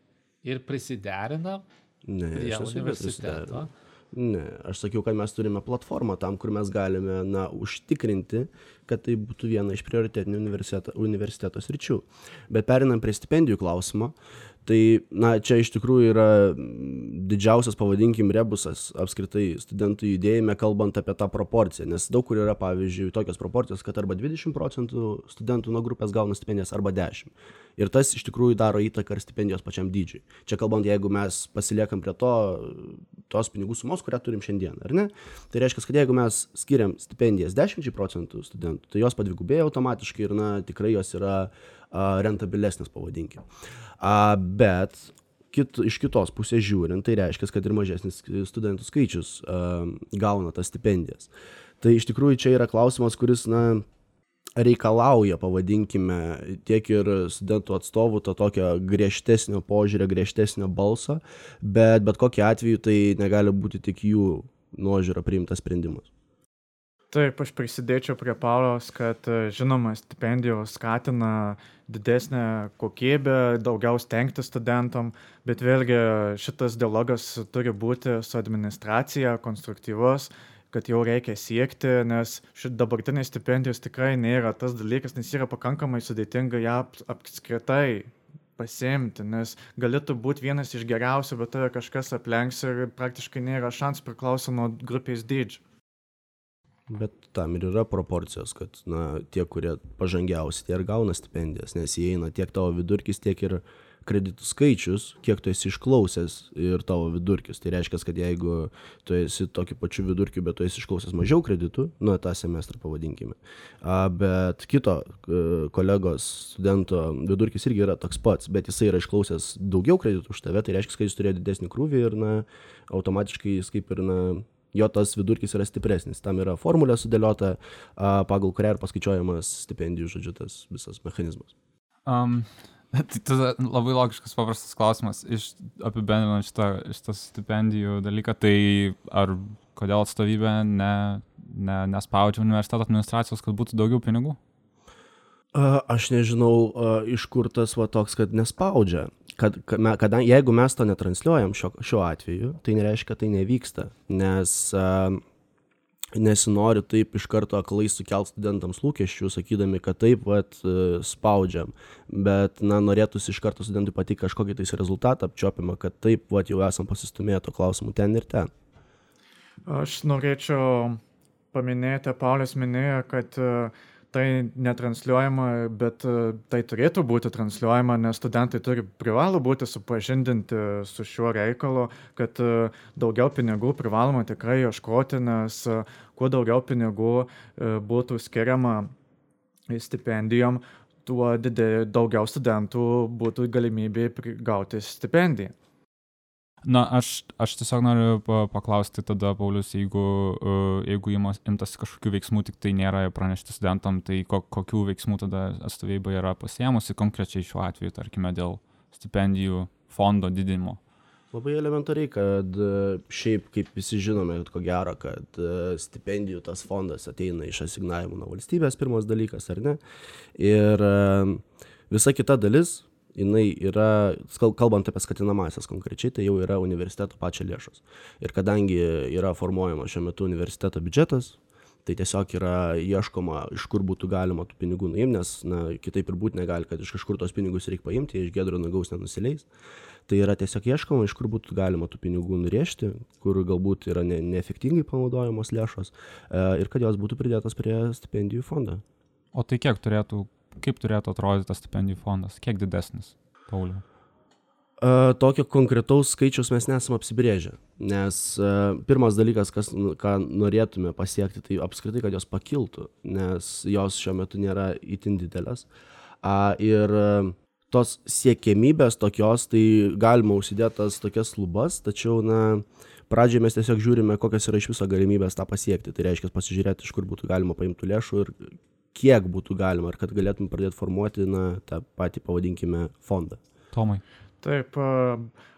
ir prisiderinam Ne, prie universiteto. Ne, aš sakiau, kad mes turime platformą tam, kur mes galime, na, užtikrinti, kad tai būtų viena iš prioritetinių universiteto, universiteto sričių. Bet perinant prie stipendijų klausimo, tai, na, čia iš tikrųjų yra didžiausias, pavadinkim, rebusas apskritai studentų judėjime, kalbant apie tą proporciją, nes daug kur yra, pavyzdžiui, tokios proporcijos, kad arba 20 procentų studentų nuo grupės gauna stipendijas, arba 10. Ir tas iš tikrųjų daro įtaką ir stipendijos pačiam dydžiui. Čia kalbant, jeigu mes pasiliekam prie to, tos pinigų sumos, kurią turim šiandien, ar ne? Tai reiškia, kad jeigu mes skiriam stipendijas 10 procentų studentų, tai jos padvigubėja automatiškai ir, na, tikrai jos yra a, rentabilesnės, pavadinkim. A, bet kit, iš kitos pusės žiūrint, tai reiškia, kad ir mažesnis studentų skaičius a, gauna tas stipendijas. Tai iš tikrųjų čia yra klausimas, kuris, na, reikalauja, pavadinkime, tiek ir studentų atstovų to tokio griežtesnio požiūrio, griežtesnio balso, bet bet kokiu atveju tai negali būti tik jų nuožiūra priimtas sprendimas. Taip, aš prisidėčiau prie Pauliaus, kad e, žinoma, stipendijos skatina didesnę kokybę, daugiau stengti studentam, bet vėlgi šitas dialogas turi būti su administracija, konstruktyvus, kad jau reikia siekti, nes šit dabartinės stipendijos tikrai nėra tas dalykas, nes yra pakankamai sudėtinga ją ap- apskritai pasiimti, nes galėtų būti vienas iš geriausių, bet tave kažkas aplenks ir praktiškai nėra šansų priklauso nuo grupės dydžio. Bet tam ir yra proporcijos, kad na, tie, kurie pažangiausi, tie ir gauna stipendijas, nes įeina tiek tavo vidurkis, tiek ir kreditų skaičius, kiek tu esi išklausęs ir tavo vidurkis. Tai reiškia, kad jeigu tu esi tokiu pačiu vidurkiu, bet tu esi išklausęs mažiau kreditų, nu, tą semestrą pavadinkime, a, bet kito e, kolegos studento vidurkis irgi yra toks pats, bet jisai yra išklausęs daugiau kreditų už tave, tai reiškia, kad jis turėjo didesnį krūvį ir, na, automatiškai jis kaip ir, na, jo tas vidurkis yra stipresnis. Tam yra formulė sudėliota, pagal kurią ir paskaičiuojamas stipendijų, žodžiu, tas visas mechanizmas. Um, tai tada labai logiškas paprastas klausimas, iš apibendrinant šitą, šitą stipendijų dalyką, tai ar kodėl atstovybė ne, ne, nespaudžia universiteto administracijos, kad būtų daugiau pinigų? Aš nežinau, iš kur tas va toks, kad nespaudžia. Kad, kad, jeigu mes to netransliuojam šio, šiuo atveju, tai nereiškia, kad tai nevyksta. Nes a, nesinori taip iš karto aklai sukelt studentams lūkesčių, sakydami, kad taip, vat, e, spaudžiam, bet, na, norėtųsi iš karto studentui patikti kažkokį tais rezultatą apčiopiamą, kad taip, vat, jau esam pasistumėję to klausimu ten ir ten. Aš norėčiau paminėti, Paulius minėjo, kad uh, tai netransliuojama, bet e, tai turėtų būti transliuojama, nes studentai turi privalo būti supažindinti su šiuo reikalu, kad e, daugiau pinigų privaloma tikrai ieškoti, nes e, kuo daugiau pinigų būtų skiriama stipendijom, tuo didė, daugiau studentų būtų galimybė gauti stipendiją. Na, aš, aš tiesiog noriu paklausti tada, Paulius, jeigu, uh, jeigu imtas kažkokių veiksmų, tik tai nėra pranešti studentam, tai ko, kokių veiksmų tada atstovybė yra pasiemusi konkrečiai šiuo atveju, tarkime, dėl stipendijų fondo didinimo? Labai elementariai, kad e, šiaip, kaip visi žinome, ko gero, kad e, stipendijų tas fondas ateina iš asignavimų nuo valstybės, pirmas dalykas, ar ne? Ir visa kita dalis, jinai yra, kalbant apie skatinamąsias konkrečiai, tai jau yra universiteto pačio lėšos. Ir kadangi yra formuojamas šiuo metu universiteto biudžetas, tai tiesiog yra ieškoma, iš kur būtų galima tų pinigų nuimti, nes na, kitaip ir būti negali, kad iš kažkur tos pinigus reikia paimti, iš gedro nagaus nenusileis. Tai yra tiesiog ieškoma, iš kur būtų galima tų pinigų nurėžti, kur galbūt yra ne, neefektingai panaudojamos lėšos e, ir kad jos būtų pridėtos prie stipendijų fondo. O tai kiek turėtų kaip turėtų atrodyti tas stipendijų fondas? Kiek didesnis, Pauliu? Uh, tokio konkretaus skaičiaus mes nesam apsibrėžę, nes uh, pirmas dalykas, kas, ką norėtume pasiekti, tai apskritai, kad jos pakiltų, nes jos šiuo metu nėra itin didelės. Ir uh, tos siekėmybės tokios, tai galima užsidėti tas tokias lubas, tačiau, na, pradžioje mes tiesiog žiūrime, kokios yra iš viso galimybės tą pasiekti. Tai reiškia pasižiūrėti, iš kur būtų galima paimti lėšų ir kiek būtų galima ir kad galėtum pradėti formuoti na, tą patį, pavadinkime, fondą. Tomai. Taip,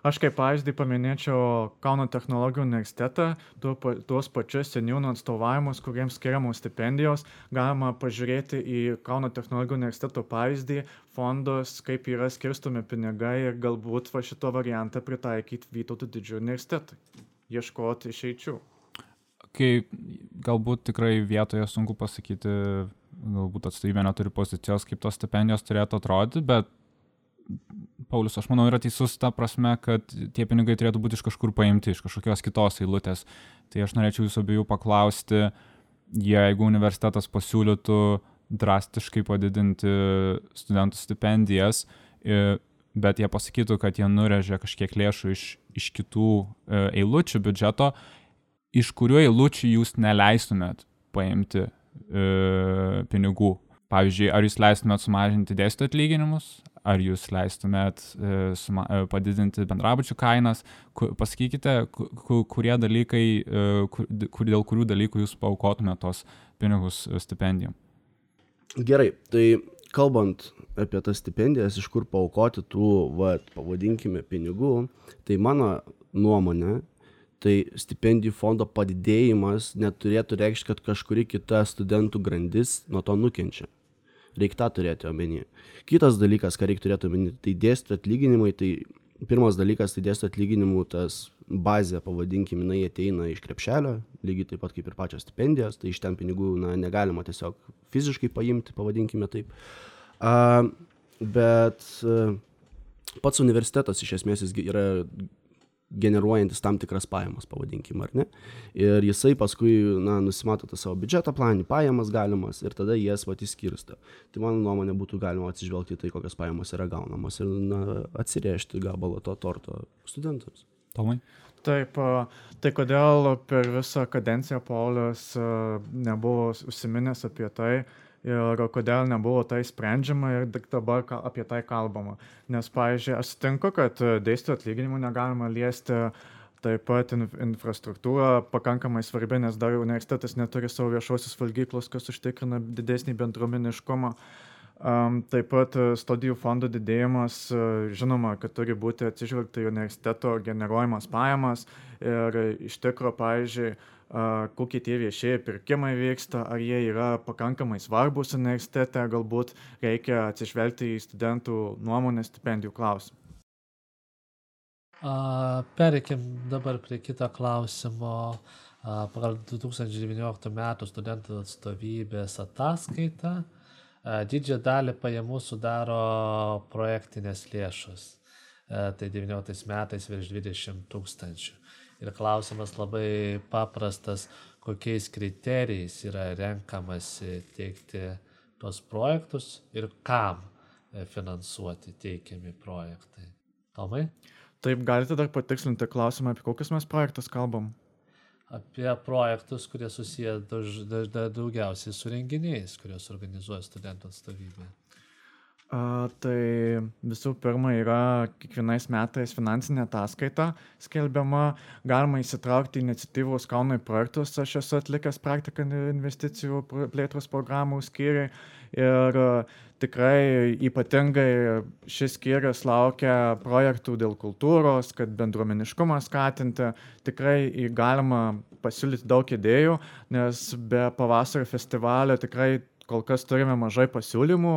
aš kaip pavyzdį paminėčiau Kauno technologijų universitetą, tuos pačius seniūnų atstovavimus, kuriems skiriamos stipendijos. Galima pažiūrėti į Kauno technologijų universiteto pavyzdį, fondus, kaip yra skirstomi pinigai ir galbūt va šito variantą pritaikyti Vytautų didžiojo universitetui, ieškoti išeičių. Kai galbūt tikrai vietoje sunku pasakyti galbūt atstovybė neturi pozicijos, kaip tos stipendijos turėtų atrodyti, bet Paulius, aš manau, yra teisus ta prasme, kad tie pinigai turėtų būti iš kažkur paimti, iš kažkokios kitos eilutės. Tai aš norėčiau jūsų abiejų paklausti, jeigu universitetas pasiūlytų drastiškai padidinti studentų stipendijas, bet jie pasakytų, kad jie nurežė kažkiek lėšų iš, iš kitų e, eilučių biudžeto, iš kurių eilučių jūs neleistumėt paimti e, pinigų. Pavyzdžiui, ar jūs leistumėt sumažinti dėstytojų atlyginimus, ar jūs leistumėt e, suma, e, padidinti bendrabučių kainas, kur, pasakykite, kur, kurie dalykai, e, kur, kur, dėl kurių dalykų jūs paukotumėt tos pinigus stipendijom. Gerai, tai kalbant apie tas stipendijas, iš kur paukoti tų, va, pavadinkime, pinigų, tai mano nuomonė, tai stipendijų fondo padidėjimas neturėtų reikšti, kad kažkuri kita studentų grandis nuo to nukenčia. Reikia tą turėti omeny. Kitas dalykas, ką reikia turėti omeny, tai dėstytojų atlyginimai, tai pirmas dalykas, tai dėstytojų atlyginimų tas bazė, pavadinkim, jinai ateina iš krepšelio, lygiai taip pat kaip ir pačios stipendijos, tai iš ten pinigų na, negalima tiesiog fiziškai paimti, pavadinkime taip. A, bet a, pats universitetas iš esmės jis yra generuojantis tam tikras pajamas, pavadinkim, ar ne. Ir jisai paskui, na, nusimato tą savo biudžetą, planį pajamas galimas ir tada jas vat įskirsto. Tai mano nuomonė būtų galima atsižvelgti tai, kokios pajamos yra gaunamos ir, na, atsirėžti gabalą to torto studentams. Tomai? Taip, tai kodėl per visą kadenciją Paulius nebuvo užsiminęs apie tai, ir kodėl nebuvo tai sprendžiama ir tik dabar apie tai kalbama. Nes, pavyzdžiui, aš sutinku, kad dėstytojų atlyginimų negalima liesti, taip pat in, infrastruktūra pakankamai svarbi, nes dar universitetas neturi savo viešosios valgyklos, kas užtikrina didesnį bendruomeniškumą. Um, taip pat studijų fondo didėjimas, žinoma, kad turi būti atsižvelgta į universiteto generuojamas pajamas ir iš tikrųjų, pavyzdžiui, kokie tie viešieji pirkimai vyksta, ar jie yra pakankamai svarbus universitete, galbūt reikia atsižvelgti į studentų nuomonę stipendijų klausimą. Pereikim dabar prie kito klausimo. pagal 2019 metų studentų atstovybės ataskaitą didžiąją dalį pajamų sudaro projektinės lėšos. Tai 19 metais virš 20 tūkstančių. Ir klausimas labai paprastas, kokiais kriterijais yra renkamasi teikti tos projektus ir kam e, finansuoti teikiami projektai. Tomai? Taip, galite dar patikslinti klausimą, apie kokius mes projektus kalbam? apie projektus, kurie susiję daugiausiai su renginiais, kuriuos organizuoja studentų atstovybė. A, tai visų pirma yra kiekvienais metais finansinė ataskaita skelbiama, galima įsitraukti į iniciatyvos Kaunai projektus, aš esu atlikęs praktiką investicijų plėtros programų skyriai ir tikrai ypatingai šis skyrius laukia projektų dėl kultūros, kad bendruomeniškumą skatinti, tikrai galima pasiūlyti daug idėjų, nes be pavasario festivalio tikrai kol kas turime mažai pasiūlymų,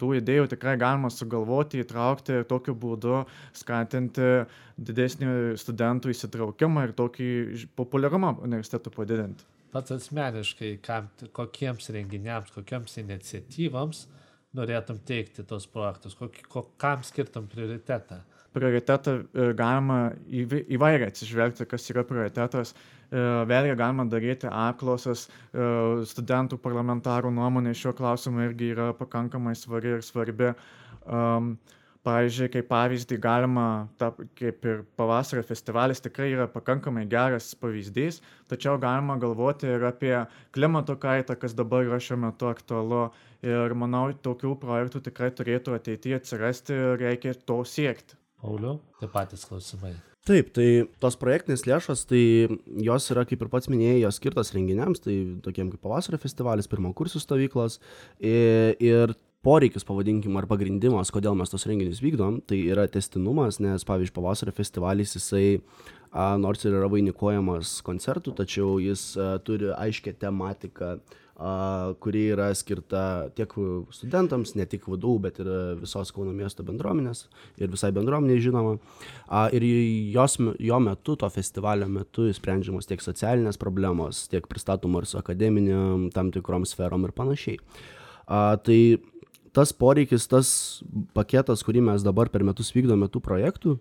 tų idėjų tikrai galima sugalvoti, įtraukti ir tokiu būdu skatinti didesnį studentų įsitraukimą ir tokį populiarumą universitetų padidinti. Pats asmeniškai, kam, kokiems renginiams, kokiems iniciatyvams norėtum teikti tos projektus, kokį, ko, kam skirtum prioritetą. Prioritetą e, galima įvai- įvairiai atsižvelgti, kas yra prioritetas. E, Vėlgi galima daryti apklausas, e, studentų parlamentarų nuomonė šiuo klausimu irgi yra pakankamai svari ir svarbi. Pavyzdžiui, kaip pavyzdį galima, ta, kaip ir pavasario festivalis tikrai yra pakankamai geras pavyzdys, tačiau galima galvoti ir apie klimato kaitą, kas dabar yra šiuo metu aktualu. Ir manau, tokių projektų tikrai turėtų ateityje atsirasti ir reikia to siekti. Pauliu, tai patys klausimai. Taip, tai tos projektinės lėšos, tai jos yra, kaip ir pats minėjai, jos skirtos renginiams, tai tokiem kaip pavasario festivalis, pirmo kursų stovyklos. Ir, ir poreikis, pavadinkim, ar pagrindimas, kodėl mes tos renginius vykdom, tai yra testinumas, nes, pavyzdžiui, pavasario festivalis, jisai nors ir yra vainikuojamas koncertų, tačiau jis turi aiškę tematiką, kuri yra skirta tiek studentams, ne tik vadovų, bet ir visos Kauno miesto bendruomenės ir visai bendruomeniai žinoma. Ir jos, jo metu, to festivalio metu, sprendžiamos tiek socialinės problemos, tiek pristatomos su akademiniam tam tikrom sferom ir panašiai. Tai tas poreikis, tas paketas, kurį mes dabar per metus vykdome tų projektų,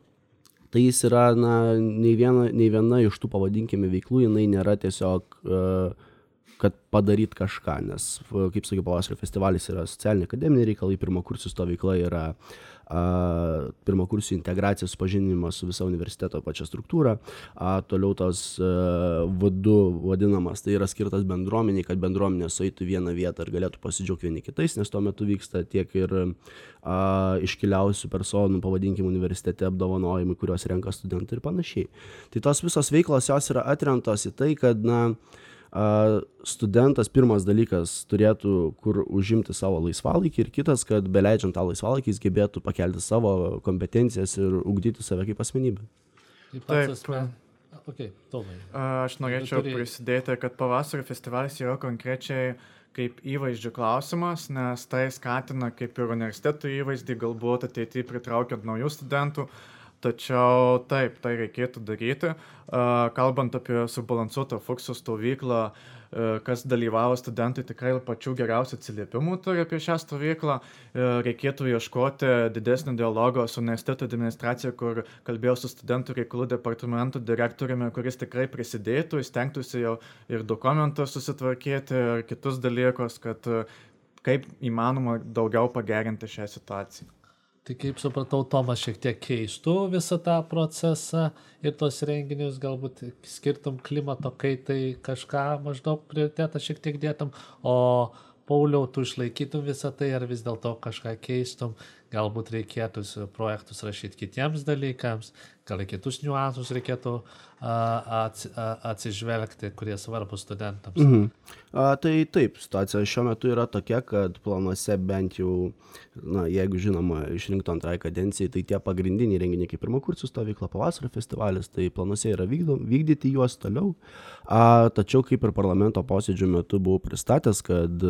tai jis yra, na, nei viena, nei viena iš tų, pavadinkime, veiklų, jinai nėra tiesiog, uh, kad padaryt kažką, nes, f- kaip sakiau, pavasario festivalis yra socialiniai akademiniai reikalai, pirmo kursų stovykla yra uh, pirmo kursų integracija, supažinimas su visa universiteto pačia struktūra, a, toliau tos uh, vadu vadinamas, tai yra skirtas bendruomeniai, kad bendruomenė sueitų vieną vietą ir galėtų pasidžiaugti vieni kitais, nes tuo metu vyksta tiek ir a, iškiliausių personų, pavadinkim, universitete apdovanojimai, kuriuos renka studentai ir panašiai. Tai tos visos veiklos jos yra atrentos į tai, kad, na, a, studentas pirmas dalykas turėtų kur užimti savo laisvalaikį ir kitas, kad beleidžiant tą laisvalaikį jis gebėtų pakelti savo kompetencijas ir ugdyti save kaip asmenybę. Tai Taip. pats asmen... Ok, Tomai. Aš norėčiau turi- prisidėti, kad pavasario festivalis yra konkrečiai kaip įvaizdžio klausimas, nes tai skatina kaip ir universitetų įvaizdį, galbūt ateityje pritraukiant naujų studentų. Tačiau taip, tai reikėtų daryti. Kalbant apie subalansuotą fuksų stovyklą, a, kas dalyvavo studentai tikrai pačių geriausių atsiliepimų turi apie šią stovyklą. E, Reikėtų ieškoti didesnio dialogo su universiteto administracija, kur kalbėjau su studentų reikalų departamento direktoriumi, kuris tikrai prisidėtų, stengtųsi jau ir dokumentus susitvarkyti, ir kitus dalykus, kad e, kaip įmanoma daugiau pagerinti šią situaciją. Tai kaip supratau, Tomas šiek tiek keistų visą tą procesą ir tos renginius galbūt skirtum klimato kaitai kažką maždaug prioritetą šiek tiek dėtum, o Pauliau, tu išlaikytum visą tai ar vis dėlto kažką keistum, galbūt reikėtų projektus rašyti kitiems dalykams, gal į kitus niuansus reikėtų a, atsi, a, atsižvelgti, kurie svarbus studentams. Mhm. A, tai taip, situacija šiuo metu yra tokia, kad planuose bent jau, na, jeigu žinoma, išrinkto antrai kadencijai, tai tie pagrindiniai renginiai kaip pirmo kursų stovykla, pavasario festivalis, tai planuose yra vykdom, vykdyti juos toliau. A, tačiau kaip ir parlamento posėdžių metu buvau pristatęs, kad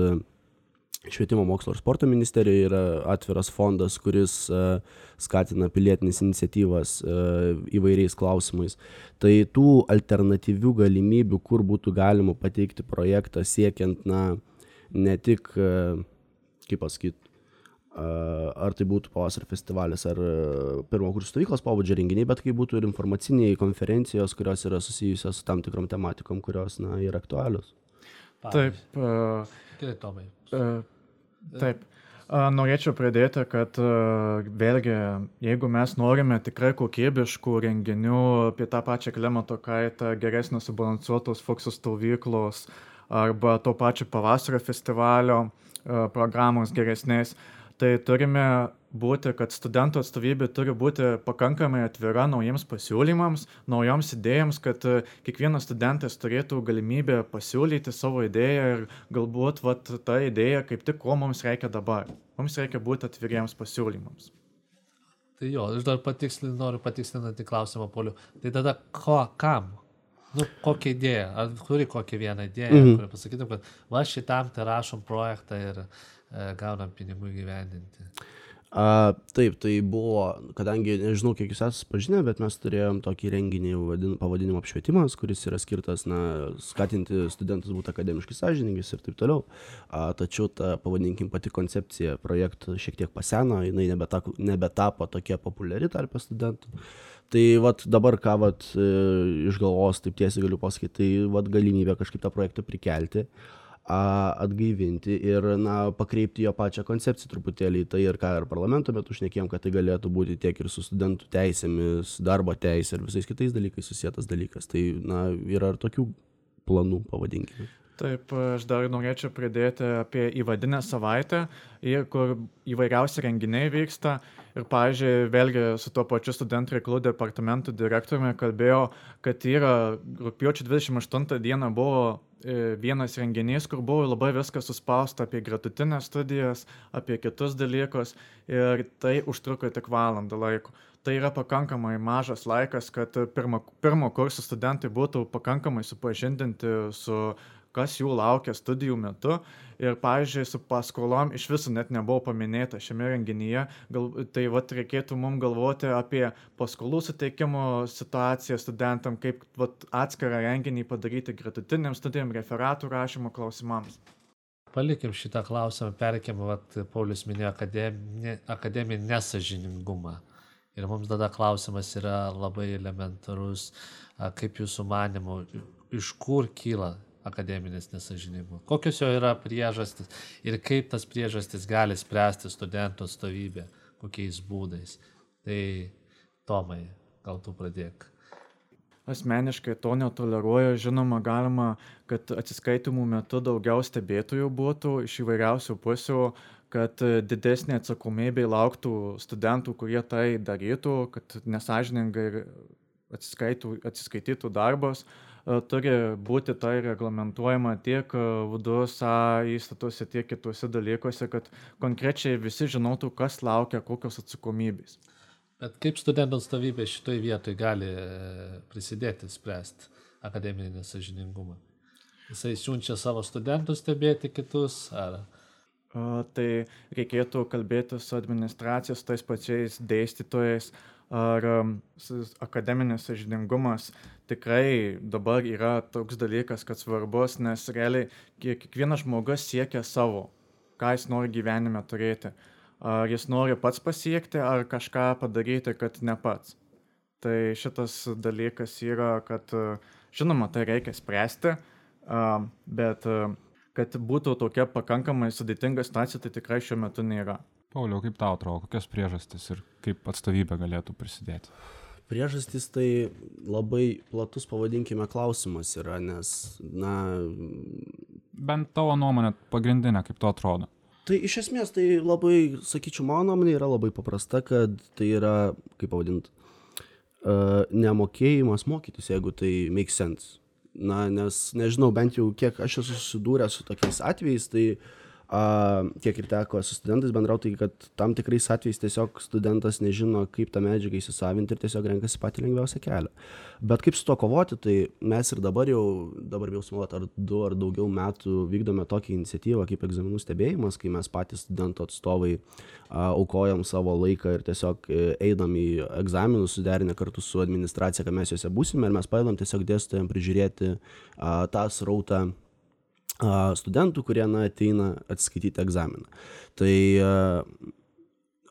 Švietimo mokslo ir sporto ministerija yra atviras fondas, kuris uh, skatina pilietinės iniciatyvas uh, įvairiais klausimais. Tai tų alternatyvių galimybių, kur būtų galima pateikti projektą siekiant, na, ne tik, uh, kaip pasakyti, ar tai būtų pavasario festivalis, ar pirmo kursų stovyklos pobūdžio renginiai, bet kai būtų ir informaciniai konferencijos, kurios yra susijusios su tam tikrom tematikom, kurios na, yra aktualios. Taip. Uh, Gerai, Tomai. Uh, taip. Norėčiau pridėti, kad vėlgi, jeigu mes norime tikrai kokybiškų renginių apie tą pačią klimato kaitą, geresnio subalansuotos foksų stovyklos arba to pačio pavasario festivalio programos geresnės, uh, tai turime būti, kad studentų atstovybė turi būti pakankamai atvira naujiems pasiūlymams, naujoms idėjams, kad e, kiekvienas studentas turėtų galimybę pasiūlyti savo idėją ir galbūt vat, ta idėja kaip tik ko mums reikia dabar. Mums reikia būti atviriems pasiūlymams. Tai jo, aš dar patikslinti, noriu patikslinti klausimą, Poliu. Tai tada ko, kam? Nu, kokią idėją? Ar turi kokią vieną idėją, mm -hmm. kurią pasakytum, kad va šitam tai rašom projektą ir E, gaunam pinigų gyvendinti. A, taip, tai buvo, kadangi nežinau, kiek jūs esate pažinę, bet mes turėjom tokį renginį vadin, pavadinimu apšvietimas, kuris yra skirtas na, skatinti studentus būti akademiškai sąžiningais ir taip toliau. A, tačiau ta, pavadinkim, pati koncepcija projektų šiek tiek paseno, jinai nebetapo, nebetapo tokia populiari tarp studentų. Tai vat, dabar ką vat, e, iš galvos, taip tiesiai galiu pasakyti, tai vat, galimybė kažkaip tą projektą prikelti. Uh, atgaivinti ir na pakreipti jo pačią koncepciją truputėlį į tai ir ką ir parlamento metu šnekėjom kad tai galėtų būti tiek ir su studentų teisėmis darbo teise ir visais kitais dalykais susietas dalykas. Tai na yra ir tokių planų pavadinkime Taip, aš dar norėčiau pridėti apie įvadinę savaitę, kur įvairiausi renginiai vyksta. Ir, pavyzdžiui, vėlgi su tuo pačiu studentų reikalų departamentų direktoriumi kalbėjau, kad yra rūpjūčio 28 dieną buvo e, vienas renginys, kur buvo labai viskas suspausta apie gretutinės studijas, apie kitus dalykus ir tai užtruko tik valandą laiko tai yra pakankamai mažas laikas, kad pirmo, pirmo kurso studentai būtų pakankamai supažindinti su kas jų laukia studijų metu. Ir, pavyzdžiui, su paskolom iš viso net nebuvo paminėta šiame renginyje. Gal, tai vat, reikėtų mums galvoti apie paskolų suteikimo situaciją studentam, kaip vat, atskirą renginį padaryti gretutiniam studijam, referatų rašymo klausimams. Palikim šitą klausimą, perkim, vat, Paulius minėjo akademinį, akademinį nesažiningumą. Ir mums tada klausimas yra labai elementarus, kaip jūsų manimo, iš kur kyla akademinis nesažiningumas. Kokios jo yra priežastis ir kaip tas priežastis gali spręsti studentų atstovybė, kokiais būdais. Tai Tomai, gal tu pradėk. Asmeniškai to netoleruoju, žinoma, galima, kad atsiskaitimų metu daugiau stebėtojų būtų iš įvairiausių pusių, kad didesnė atsakomybė lauktų studentų, kurie tai darytų, kad nesažiningai atsiskaitytų darbas. E, turi būti tai reglamentuojama tiek e, VDUSA įstatuose, tiek kituose dalykuose, kad konkrečiai visi žinotų, kas laukia kokios atsakomybės. Bet kaip studentų atstovybė šitoje vietoje gali e, prisidėti spręsti akademinį nesažiningumą? Jisai siunčia savo studentus stebėti kitus ar... Tai reikėtų kalbėti su administracijos, tais pačiais dėstytojais, ar akademinis sažiningumas tikrai dabar yra toks dalykas, kad svarbus, nes realiai kiekvienas žmogus siekia savo, ką jis nori gyvenime turėti. Ar jis nori pats pasiekti, ar kažką padaryti, kad ne pats. Tai šitas dalykas yra, kad žinoma, tai reikia spręsti, bet kad būtų tokia pakankamai sudėtinga situacija, tai tikrai šiuo metu nėra. Pauliau, kaip tau atrodo, kokios priežastys ir kaip atstovybė galėtų prisidėti? Priežastys tai labai platus, pavadinkime, klausimas yra, nes, na. Bent tavo nuomonė pagrindinė, kaip to atrodo. Tai iš esmės tai labai, sakyčiau, mano nuomonė yra labai paprasta, kad tai yra, kaip pavadinti, uh, nemokėjimas mokytis, jeigu tai makes sense. Na, nes nežinau, bent jau kiek aš esu susidūręs su tokiais atvejais, tai uh, a, kiek ir teko su studentais bendrauti, tai kad tam tikrais atvejais tiesiog studentas nežino, kaip tą medžiagą įsisavinti ir tiesiog renkasi patį lengviausią kelią. Bet kaip su to kovoti, tai mes ir dabar jau, dabar jau sumuot ar du ar daugiau metų vykdome tokią iniciatyvą kaip egzaminų stebėjimas, kai mes patys studentų atstovai a, aukojam savo laiką ir tiesiog e, eidam į egzaminus suderinę kartu su administracija, kad mes juose būsime ir mes padedam tiesiog dėstytojams prižiūrėti a, tą srautą studentų, kurie na, ateina atsiskaityti egzaminą. Tai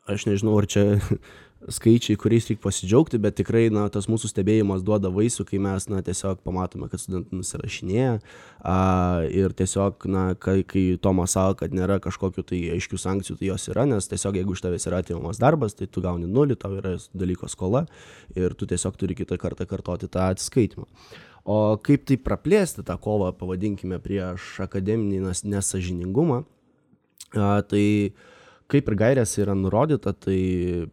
aš nežinau, ar čia skaičiai, kuriais reikia pasidžiaugti, bet tikrai na, tas mūsų stebėjimas duoda vaisių, kai mes na, tiesiog pamatome, kad studentai nusirašinėja a, ir tiesiog, na, kai, kai Tomas sako, kad nėra kažkokių tai aiškių sankcijų, tai jos yra, nes tiesiog jeigu iš tavęs yra atimamas darbas, tai tu gauni nulį, tau yra dalyko skola ir tu tiesiog turi kitą kartą kartoti tą atsiskaitimą o kaip tai praplėsti tą kovą pavadinkime prieš akademinį nesąžiningumą tai kaip ir gairėse yra nurodyta, tai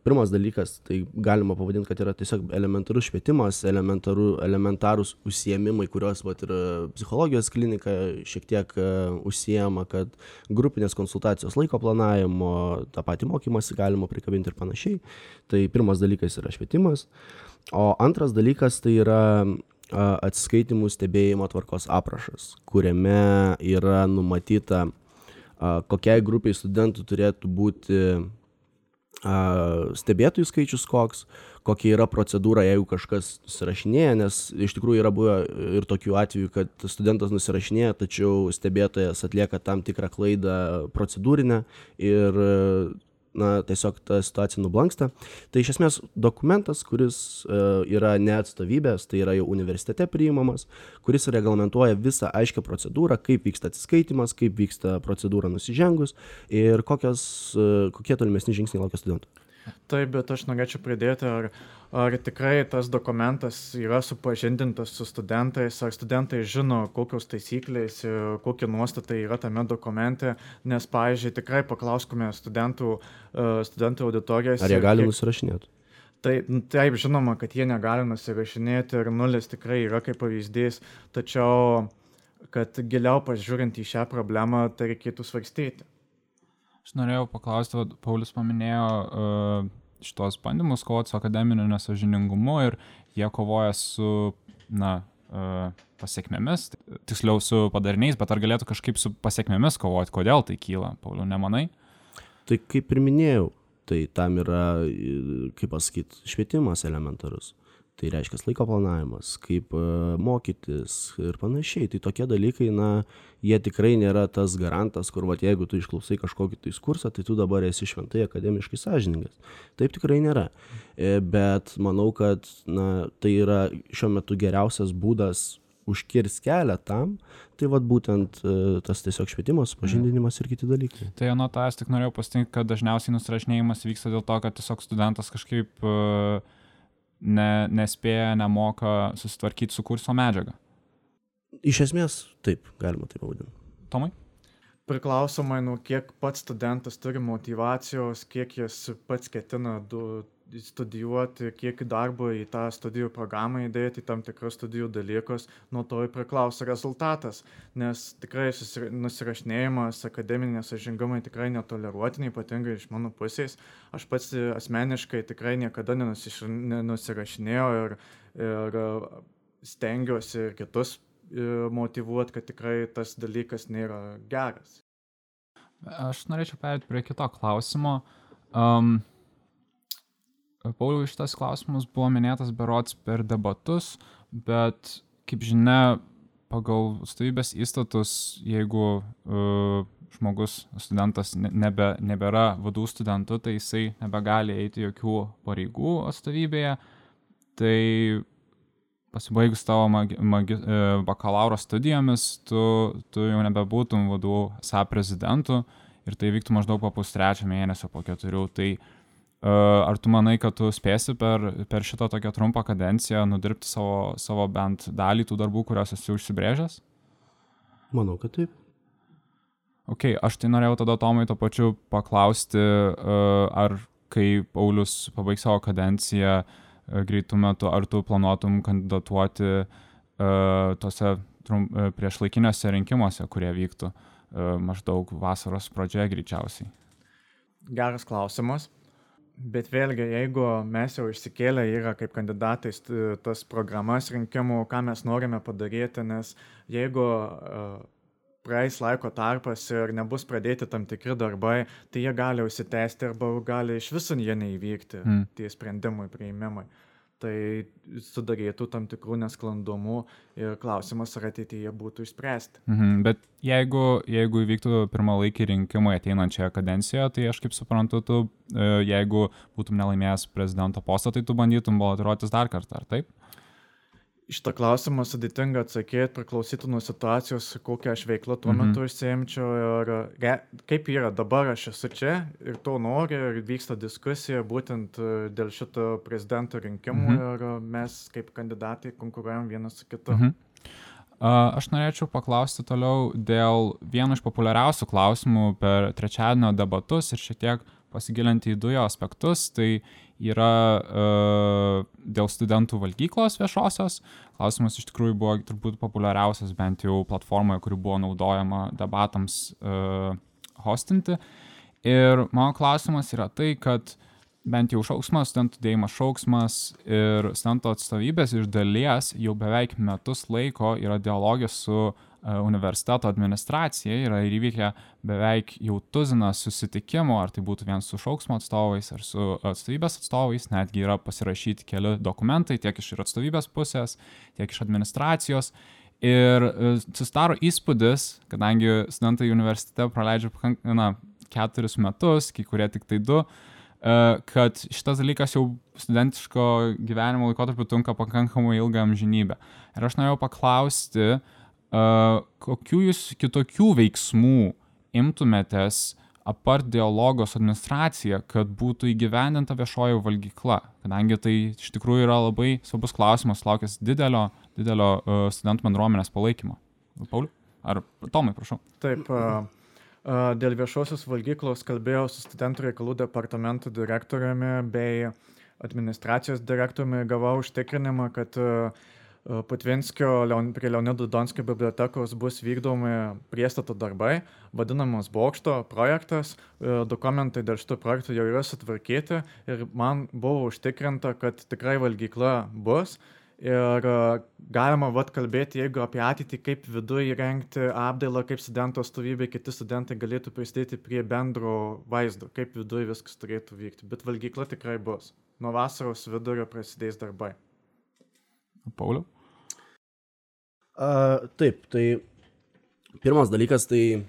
pirmas dalykas, tai galima pavadinti, kad yra tiesiog elementarus švietimas, elementaru, elementarūs užsiemimai, kuriuos vat, ir psichologijos klinika šiek tiek uh, užsiema, kad grupinės konsultacijos laiko planavimo, tą patį mokymasi galima prikabinti ir panašiai. Tai pirmas dalykas yra švietimas. O antras dalykas tai yra atsiskaitimų stebėjimo tvarkos aprašas, kuriame yra numatyta, kokiai grupiai studentų turėtų būti stebėtojų skaičius koks, kokia yra procedūra, jeigu kažkas nusirašinėja, nes iš tikrųjų yra buvę ir tokių atvejų, kad studentas nusirašinėja, tačiau stebėtojas atlieka tam tikrą klaidą procedūrinę ir na tiesiog ta situacija nublanksta. Tai iš esmės dokumentas kuris e, yra ne atstovybės tai yra jau universitete priimamas kuris reglamentuoja visą aiškią procedūrą kaip vyksta atsiskaitymas kaip vyksta procedūra nusižengus ir kokios e, kokie tolimesni žingsniai laukia studentų Taip, bet aš norėčiau pridėti, ar, ar tikrai tas dokumentas yra supažindintas su studentais, ar studentai žino, kokios taisyklės kokie nuostatai yra tame dokumente, nes, pavyzdžiui, tikrai paklauskime studentų, e, studentų auditorijas. Ar jie gali nusirašinėti? Tai taip, žinoma, kad jie negali nusirašinėti ir nulis tikrai yra kaip pavyzdys, tačiau, kad giliau pažiūrint į šią problemą, tai reikėtų svarstyti. Aš norėjau paklausti, vad, Paulius paminėjo uh, šitos bandymus kovoti su akademiniu nesažiningumu ir jie kovoja su, na, uh, pasiekmėmis, tiksliau su padariniais, bet ar galėtų kažkaip su pasiekmėmis kovoti, kodėl tai kyla, Pauliu, nemanai? Tai kaip ir minėjau, tai tam yra, kaip pasakyti, švietimas elementarus tai reiškias laiko planavimas kaip e, mokytis ir panašiai. Tai tokie dalykai na jie tikrai nėra tas garantas kur vat jeigu tu išklausai kažkokį tais kursą tai tu dabar esi šventai akademiškai sąžiningas. Taip tikrai nėra. E, bet manau kad na tai yra šiuo metu geriausias būdas užkirs kelią tam, tai vad būtent e, tas tiesiog švietimas, pažindinimas ir kiti dalykai. Tai nuo to aš tik norėjau pasitinkti, kad dažniausiai nusirašinėjimas vyksta dėl to, kad tiesiog studentas kažkaip uh, ne, nespėja, nemoka susitvarkyti su kurso medžiaga. Iš esmės, taip, galima taip pavadinti. Tomai? Priklausomai nuo kiek pats studentas turi motivacijos, kiek jis pats ketina du, studijuoti, kiek darbo į tą studijų programą įdėti, tam tikrus studijų dalykus, nuo to ir priklauso rezultatas. Nes tikrai nusirašinėjimas, akademinės sažingumai tikrai netoleruotini, ypatingai iš mano pusės. Aš pats asmeniškai tikrai niekada nenusirašinėjau ir, ir stengiuosi ir kitus motivuoti, kad tikrai tas dalykas nėra geras. Aš norėčiau perėti prie kito klausimo. Um, Pauliau, šitas klausimas buvo minėtas berots per debatus, bet kaip žinia, pagal stovybės įstatus, jeigu uh, žmogus, studentas nebe, nebėra vadų studentų, tai jisai nebegali eiti jokių pareigų atstovybėje. Tai pasibaigus tavo magi, magi, e, bakalauro studijomis, tu, tu jau nebebūtum vadų SA prezidentu ir tai vyktų maždaug po pustrečio mėnesio, po keturių. Tai uh, Ar tu manai, kad tu spėsi per, per šitą tokią trumpą kadenciją nudirbti savo, savo bent dalį tų darbų, kuriuos esi užsibrėžęs? Manau, kad taip. Ok, aš tai norėjau tada Tomai to pačiu paklausti, ar kai Paulius pabaigs savo kadenciją greitų metų, ar tu planuotum kandidatuoti tose prieš laikiniuose rinkimuose, kurie vyktų maždaug vasaros pradžioje greičiausiai. Geras klausimas. Bet vėlgi, jeigu mes jau išsikėlę yra kaip kandidatai tas programas rinkimų, ką mes norime padaryti, nes jeigu uh, praeis laiko tarpas ir nebus pradėti tam tikri darbai, tai jie gali užsitęsti arba gali iš viso jie neįvykti, mm. tie sprendimai, prieimimai. Uh, tai sudarytų tam tikrų nesklandumų ir klausimas, ar ateityje būtų išspręsti. Mhm, bet jeigu, jeigu įvyktų pirmalaikiai rinkimai ateinančioje kadencijoje, tai aš kaip suprantu, tu, e, jeigu būtum nelaimėjęs prezidento postą, tai tu bandytum balotiruotis dar kartą, ar taip? Šitą klausimą sudėtinga atsakyti, priklausytų nuo situacijos, kokią aš veiklą tuo mhm. metu užsiemčiau ir re, kaip yra dabar aš esu čia ir to noriu ir vyksta diskusija būtent e, dėl šito prezidento rinkimų mhm. ir mes kaip kandidatai konkuruojam vienas su kitu. Mhm. Aš norėčiau paklausti toliau dėl vieno iš populiariausių klausimų per trečiadienio debatus ir šiek tiek pasigilinti į du jo aspektus. Tai yra uh, dėl studentų valgyklos viešosios. Klausimas iš tikrųjų buvo turbūt populiariausias bent jau platformoje, kuri buvo naudojama debatams uh, hostinti. Ir mano klausimas yra tai, kad bent jau šauksmas, studentų dėjimas šauksmas ir studentų atstovybės iš dalies jau beveik metus laiko yra dialogė su uh, E, universiteto administracija yra įvykę beveik jau tuzinas susitikimų, ar tai būtų vien su šauksmo atstovais ar su atstovybės atstovais, netgi yra pasirašyti keli dokumentai tiek iš ir atstovybės pusės, tiek iš administracijos. Ir e, susidaro įspūdis, kadangi studentai universitete praleidžia na, keturis metus, kai kurie tik tai du, e, kad šitas dalykas jau studentiško gyvenimo laikotarpiu trunka pakankamai ilgą amžinybę. Ir aš norėjau paklausti, uh, kokių jūs kitokių veiksmų imtumėtės apart dialogo su administracija, kad būtų įgyvendinta viešoji valgykla, kadangi tai iš tikrųjų yra labai svarbus klausimas, laukęs didelio, didelio studentų bendruomenės palaikymo. Pauliu? Ar Tomai, prašau? Taip, dėl viešosios valgyklos kalbėjau su studentų reikalų departamento direktoriumi bei administracijos direktoriumi, gavau užtikrinimą, kad uh, Patvinskio prie Leonido Donskio bibliotekos bus vykdomi priestato darbai, vadinamas bokšto projektas. Dokumentai dėl šito projekto jau yra sutvarkyti ir man buvo užtikrinta, kad tikrai valgykla bus. Ir galima vat kalbėti, jeigu apie ateitį, kaip viduje įrengti apdailą, kaip studentų atstovybė, kiti studentai galėtų prisidėti prie bendro vaizdo, kaip viduje viskas turėtų vykti. Bet valgykla tikrai bus. Nuo vasaros vidurio prasidės darbai. Pauliau? A, taip, tai pirmas dalykas, tai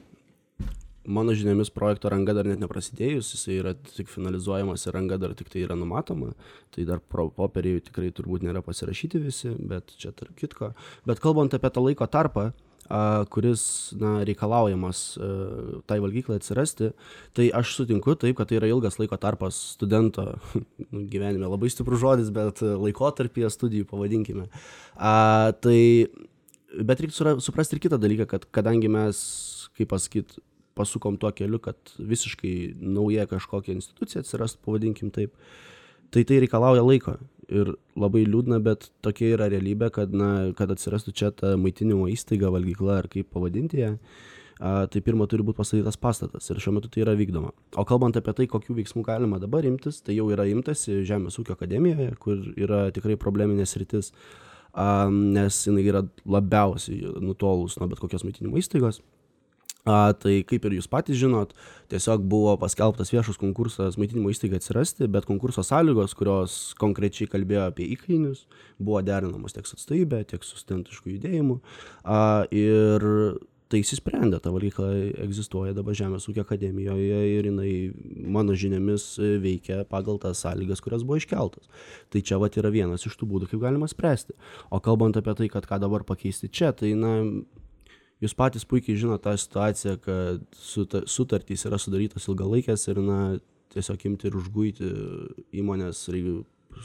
mano žiniomis projekto ranga dar net neprasidėjus, jis yra tik finalizuojamas ir ranga dar tik tai yra numatoma, tai dar popieriai tikrai turbūt nėra pasirašyti visi, bet čia tarp kitko. Bet kalbant apie tą laiko tarpą, a, kuris na, reikalaujamas a, tai valgyklai atsirasti, tai aš sutinku taip, kad tai yra ilgas laiko tarpas studento nu, gyvenime, labai stiprus žodis, bet laikotarpyje studijų pavadinkime. A, tai bet reiktų suprasti ir kitą dalyką, kad kadangi mes, kaip pasakyt, pasukom tuo keliu, kad visiškai nauja kažkokia institucija atsirast, pavadinkim taip, tai tai reikalauja laiko. Ir labai liūdna, bet tokia yra realybė, kad, na, kad atsirastų čia ta maitinimo įstaiga, valgykla ar kaip pavadinti ją, a, tai pirmą turi būti pastatytas pastatas ir šiuo metu tai yra vykdoma. O kalbant apie tai, kokių veiksmų galima dabar imtis, tai jau yra imtasi Žemės ūkio akademijoje, kur yra tikrai probleminės rytis nes jinai yra labiausiai nutolus nuo bet kokios maitinimo įstaigos. A, tai kaip ir jūs patys žinot, tiesiog buvo paskelbtas viešas konkursas maitinimo įstaigai atsirasti, bet konkurso sąlygos, kurios konkrečiai kalbėjo apie įkainius, buvo derinamos tiek su atstovybė, tiek su studentišku judėjimu. A, ir tai išsisprendė, ta valgykla egzistuoja dabar Žemės ūkio akademijoje ir jinai, mano žiniomis, veikia pagal tas sąlygas, kurios buvo iškeltos. Tai čia vat yra vienas iš tų būdų, kaip galima spręsti. O kalbant apie tai, kad ką dabar pakeisti čia, tai na, jūs patys puikiai žinote tą situaciją, kad sutartys yra sudarytos ilgalaikės ir na, tiesiog imti ir užguiti įmonės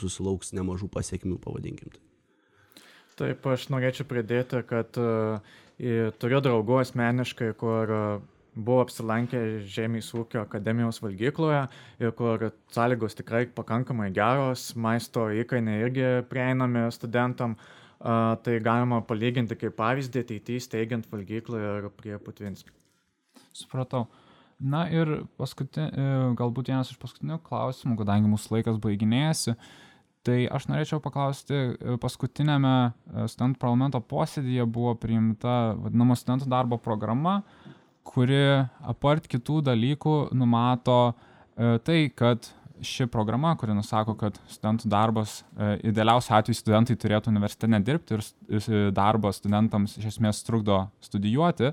susilauks nemažų pasiekmių, pavadinkim tai. Taip, aš norėčiau pridėti, kad uh, Turiu draugų asmeniškai, kur e, buvo apsilankę Žemės ūkio akademijos valgykloje ir kur sąlygos tikrai pakankamai geros, maisto įkainiai irgi prieinami studentam. Uh, tai galima palyginti kaip pavyzdį ateityje steigiant valgyklą ir prie Putvinskio. Supratau. Na ir paskutin, e, galbūt vienas iš paskutinių klausimų, kadangi mūsų laikas baiginėjasi, tai aš norėčiau paklausti, e, paskutinėme e, studentų parlamento posėdėje buvo priimta vadinama studentų darbo programa, kuri apart kitų dalykų numato tai, kad ši programa, kuri nusako, kad studentų darbas, idealiausiu atveju studentai turėtų universitete nedirbti ir darbas studentams iš esmės trukdo studijuoti,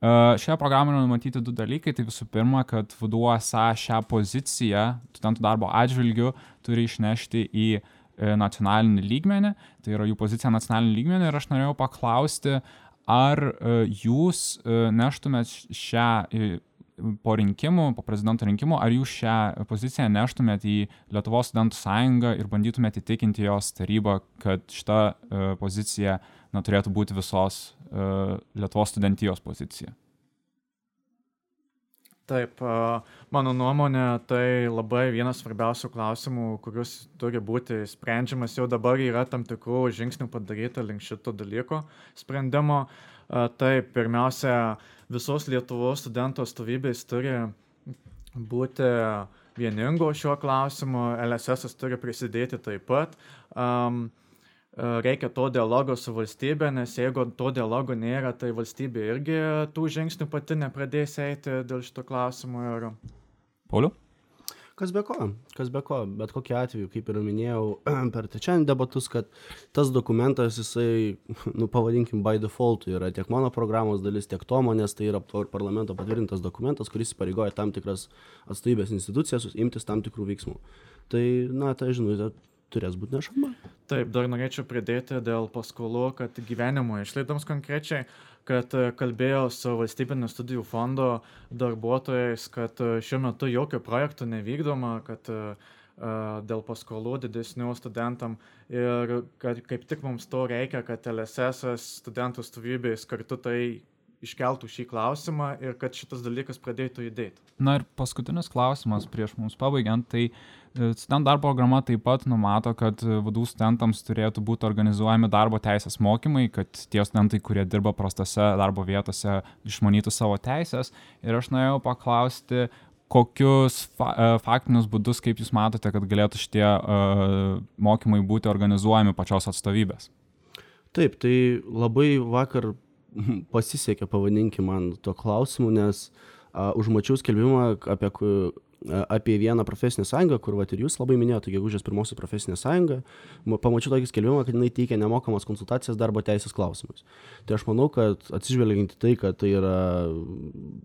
Šioje programoje numatyti du dalykai. Tai visų pirma, kad VDUSA šią poziciją studentų darbo atžvilgių turi išnešti į e, nacionalinį lygmenį, tai yra jų pozicija nacionalinį lygmenį ir aš norėjau paklausti, ar e, jūs e, neštumėt šią po rinkimų, po prezidento rinkimų, ar jūs šią poziciją neštumėt į Lietuvos studentų sąjungą ir bandytumėt įtikinti jos tarybą, kad šita pozicija na, turėtų būti visos Lietuvos studentijos pozicija. Taip, mano nuomonė, tai labai vienas svarbiausių klausimų, kuris turi būti sprendžiamas. Jau dabar yra tam tikrų žingsnių padaryta link šito dalyko sprendimo. Taip, pirmiausia, visos Lietuvos studentų atstovybės turi būti vieningo šiuo klausimu, LSS turi prisidėti taip pat. Um, reikia to dialogo su valstybė, nes jeigu to dialogo nėra, tai valstybė irgi tų žingsnių pati nepradės eiti dėl šito klausimo. Ir... Pauliu? Kas be ko, kas be ko, bet kokiu atveju, kaip ir minėjau per trečiąjį debatus, kad tas dokumentas, jisai, nu pavadinkim, by default yra tiek mano programos dalis, tiek Tomo, nes tai yra parlamento patvirtintas dokumentas, kuris įpareigoja tam tikras atstovybės institucijas imtis tam tikrų veiksmų. Tai, na, tai žinutė turės būti nešama. Taip, dar norėčiau pridėti dėl paskolų, kad gyvenimo išlaidoms konkrečiai, kad e, kalbėjau su valstybinio studijų fondo darbuotojais, kad e, šiuo metu jokio projekto nevykdoma, kad e, dėl paskolų didesnių studentam ir kad kaip tik mums to reikia, kad LSS studentų stovybės kartu tai iškeltų šį klausimą ir kad šitas dalykas pradėtų judėti. Na ir paskutinis klausimas prieš mums pabaigiant, tai e, studentų darbo programa taip pat numato, kad vadų studentams turėtų būti organizuojami darbo teisės mokymai, kad tie studentai, kurie dirba prastose darbo vietose, išmanytų savo teisės. Ir aš norėjau paklausti, kokius fa e, faktinius būdus, kaip jūs matote, kad galėtų šitie uh, mokymai būti organizuojami pačios atstovybės? Taip, tai labai vakar pasisekė, pavadinkim man to klausimu, nes a, užmačiau skelbimą apie, apie vieną profesinę sąjungą, kur vat, ir jūs labai minėjote, gegužės pirmosios profesinė sąjunga, pamačiau tokį skelbimą, kad jinai teikia nemokamas konsultacijas darbo teisės klausimais. Tai aš manau, kad atsižvelgiant į tai, kad tai yra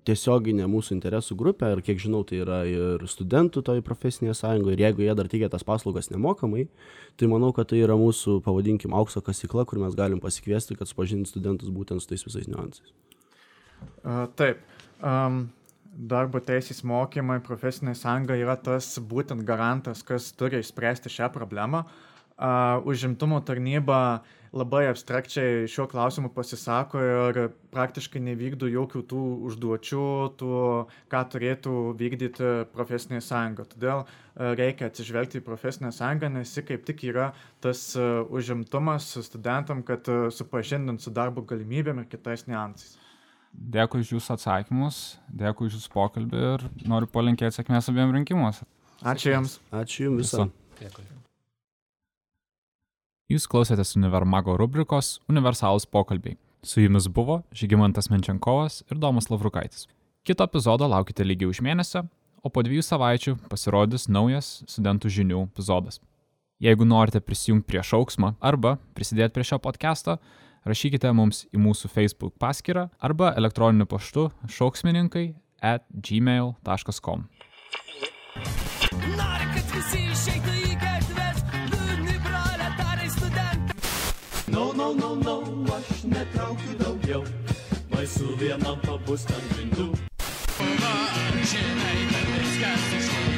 tiesioginė mūsų interesų grupė ir kiek žinau, tai yra ir studentų toj profesinėje sąjungoje ir jeigu jie dar teikia tas paslaugas nemokamai, tai manau, kad tai yra mūsų, pavadinkim, aukso kasykla, kur mes galim pasikviesti, kad supažinti studentus būtent su tais visais niuansais. Taip. Um, darbo teisės mokymai, profesinė sąjunga yra tas būtent garantas, kas turi išspręsti šią problemą. Užimtumo tarnyba labai abstrakčiai šiuo klausimu pasisako ir praktiškai nevykdo jokių tų užduočių, tų, ką turėtų vykdyti profesinė sąjunga. Todėl reikia atsižvelgti į profesinę sąjungą, nes ji kaip tik yra tas užimtumas studentam, kad supažindint su darbo galimybėm ir kitais niuansais. Dėkui už Jūsų atsakymus, dėkui už Jūsų pokalbį ir noriu palinkėti sėkmės abiem rinkimuose. Ačiū Jums. Ačiū Jums visą. Dėkui. Jūs klausėtės Univermago rubrikos Universalus pokalbiai. Su jumis buvo Žygimantas Menčiankovas ir Domas Lavrukaitis. Kito epizodo laukite lygiai už mėnesio, o po dviejų savaičių pasirodys naujas studentų žinių epizodas. Jeigu norite prisijungti prie šauksmo arba prisidėti prie šio podcast'o, rašykite mums į mūsų Facebook paskyrą arba elektroniniu paštu šauksmininkai at gmail.com. Nori, kad visi išeitų į gatves, liūdni proletarai studentai. No, no, no, no, aš netraukiu daugiau, baisu vienam pabūst ant grindų. Žinai, kad viskas išėjo.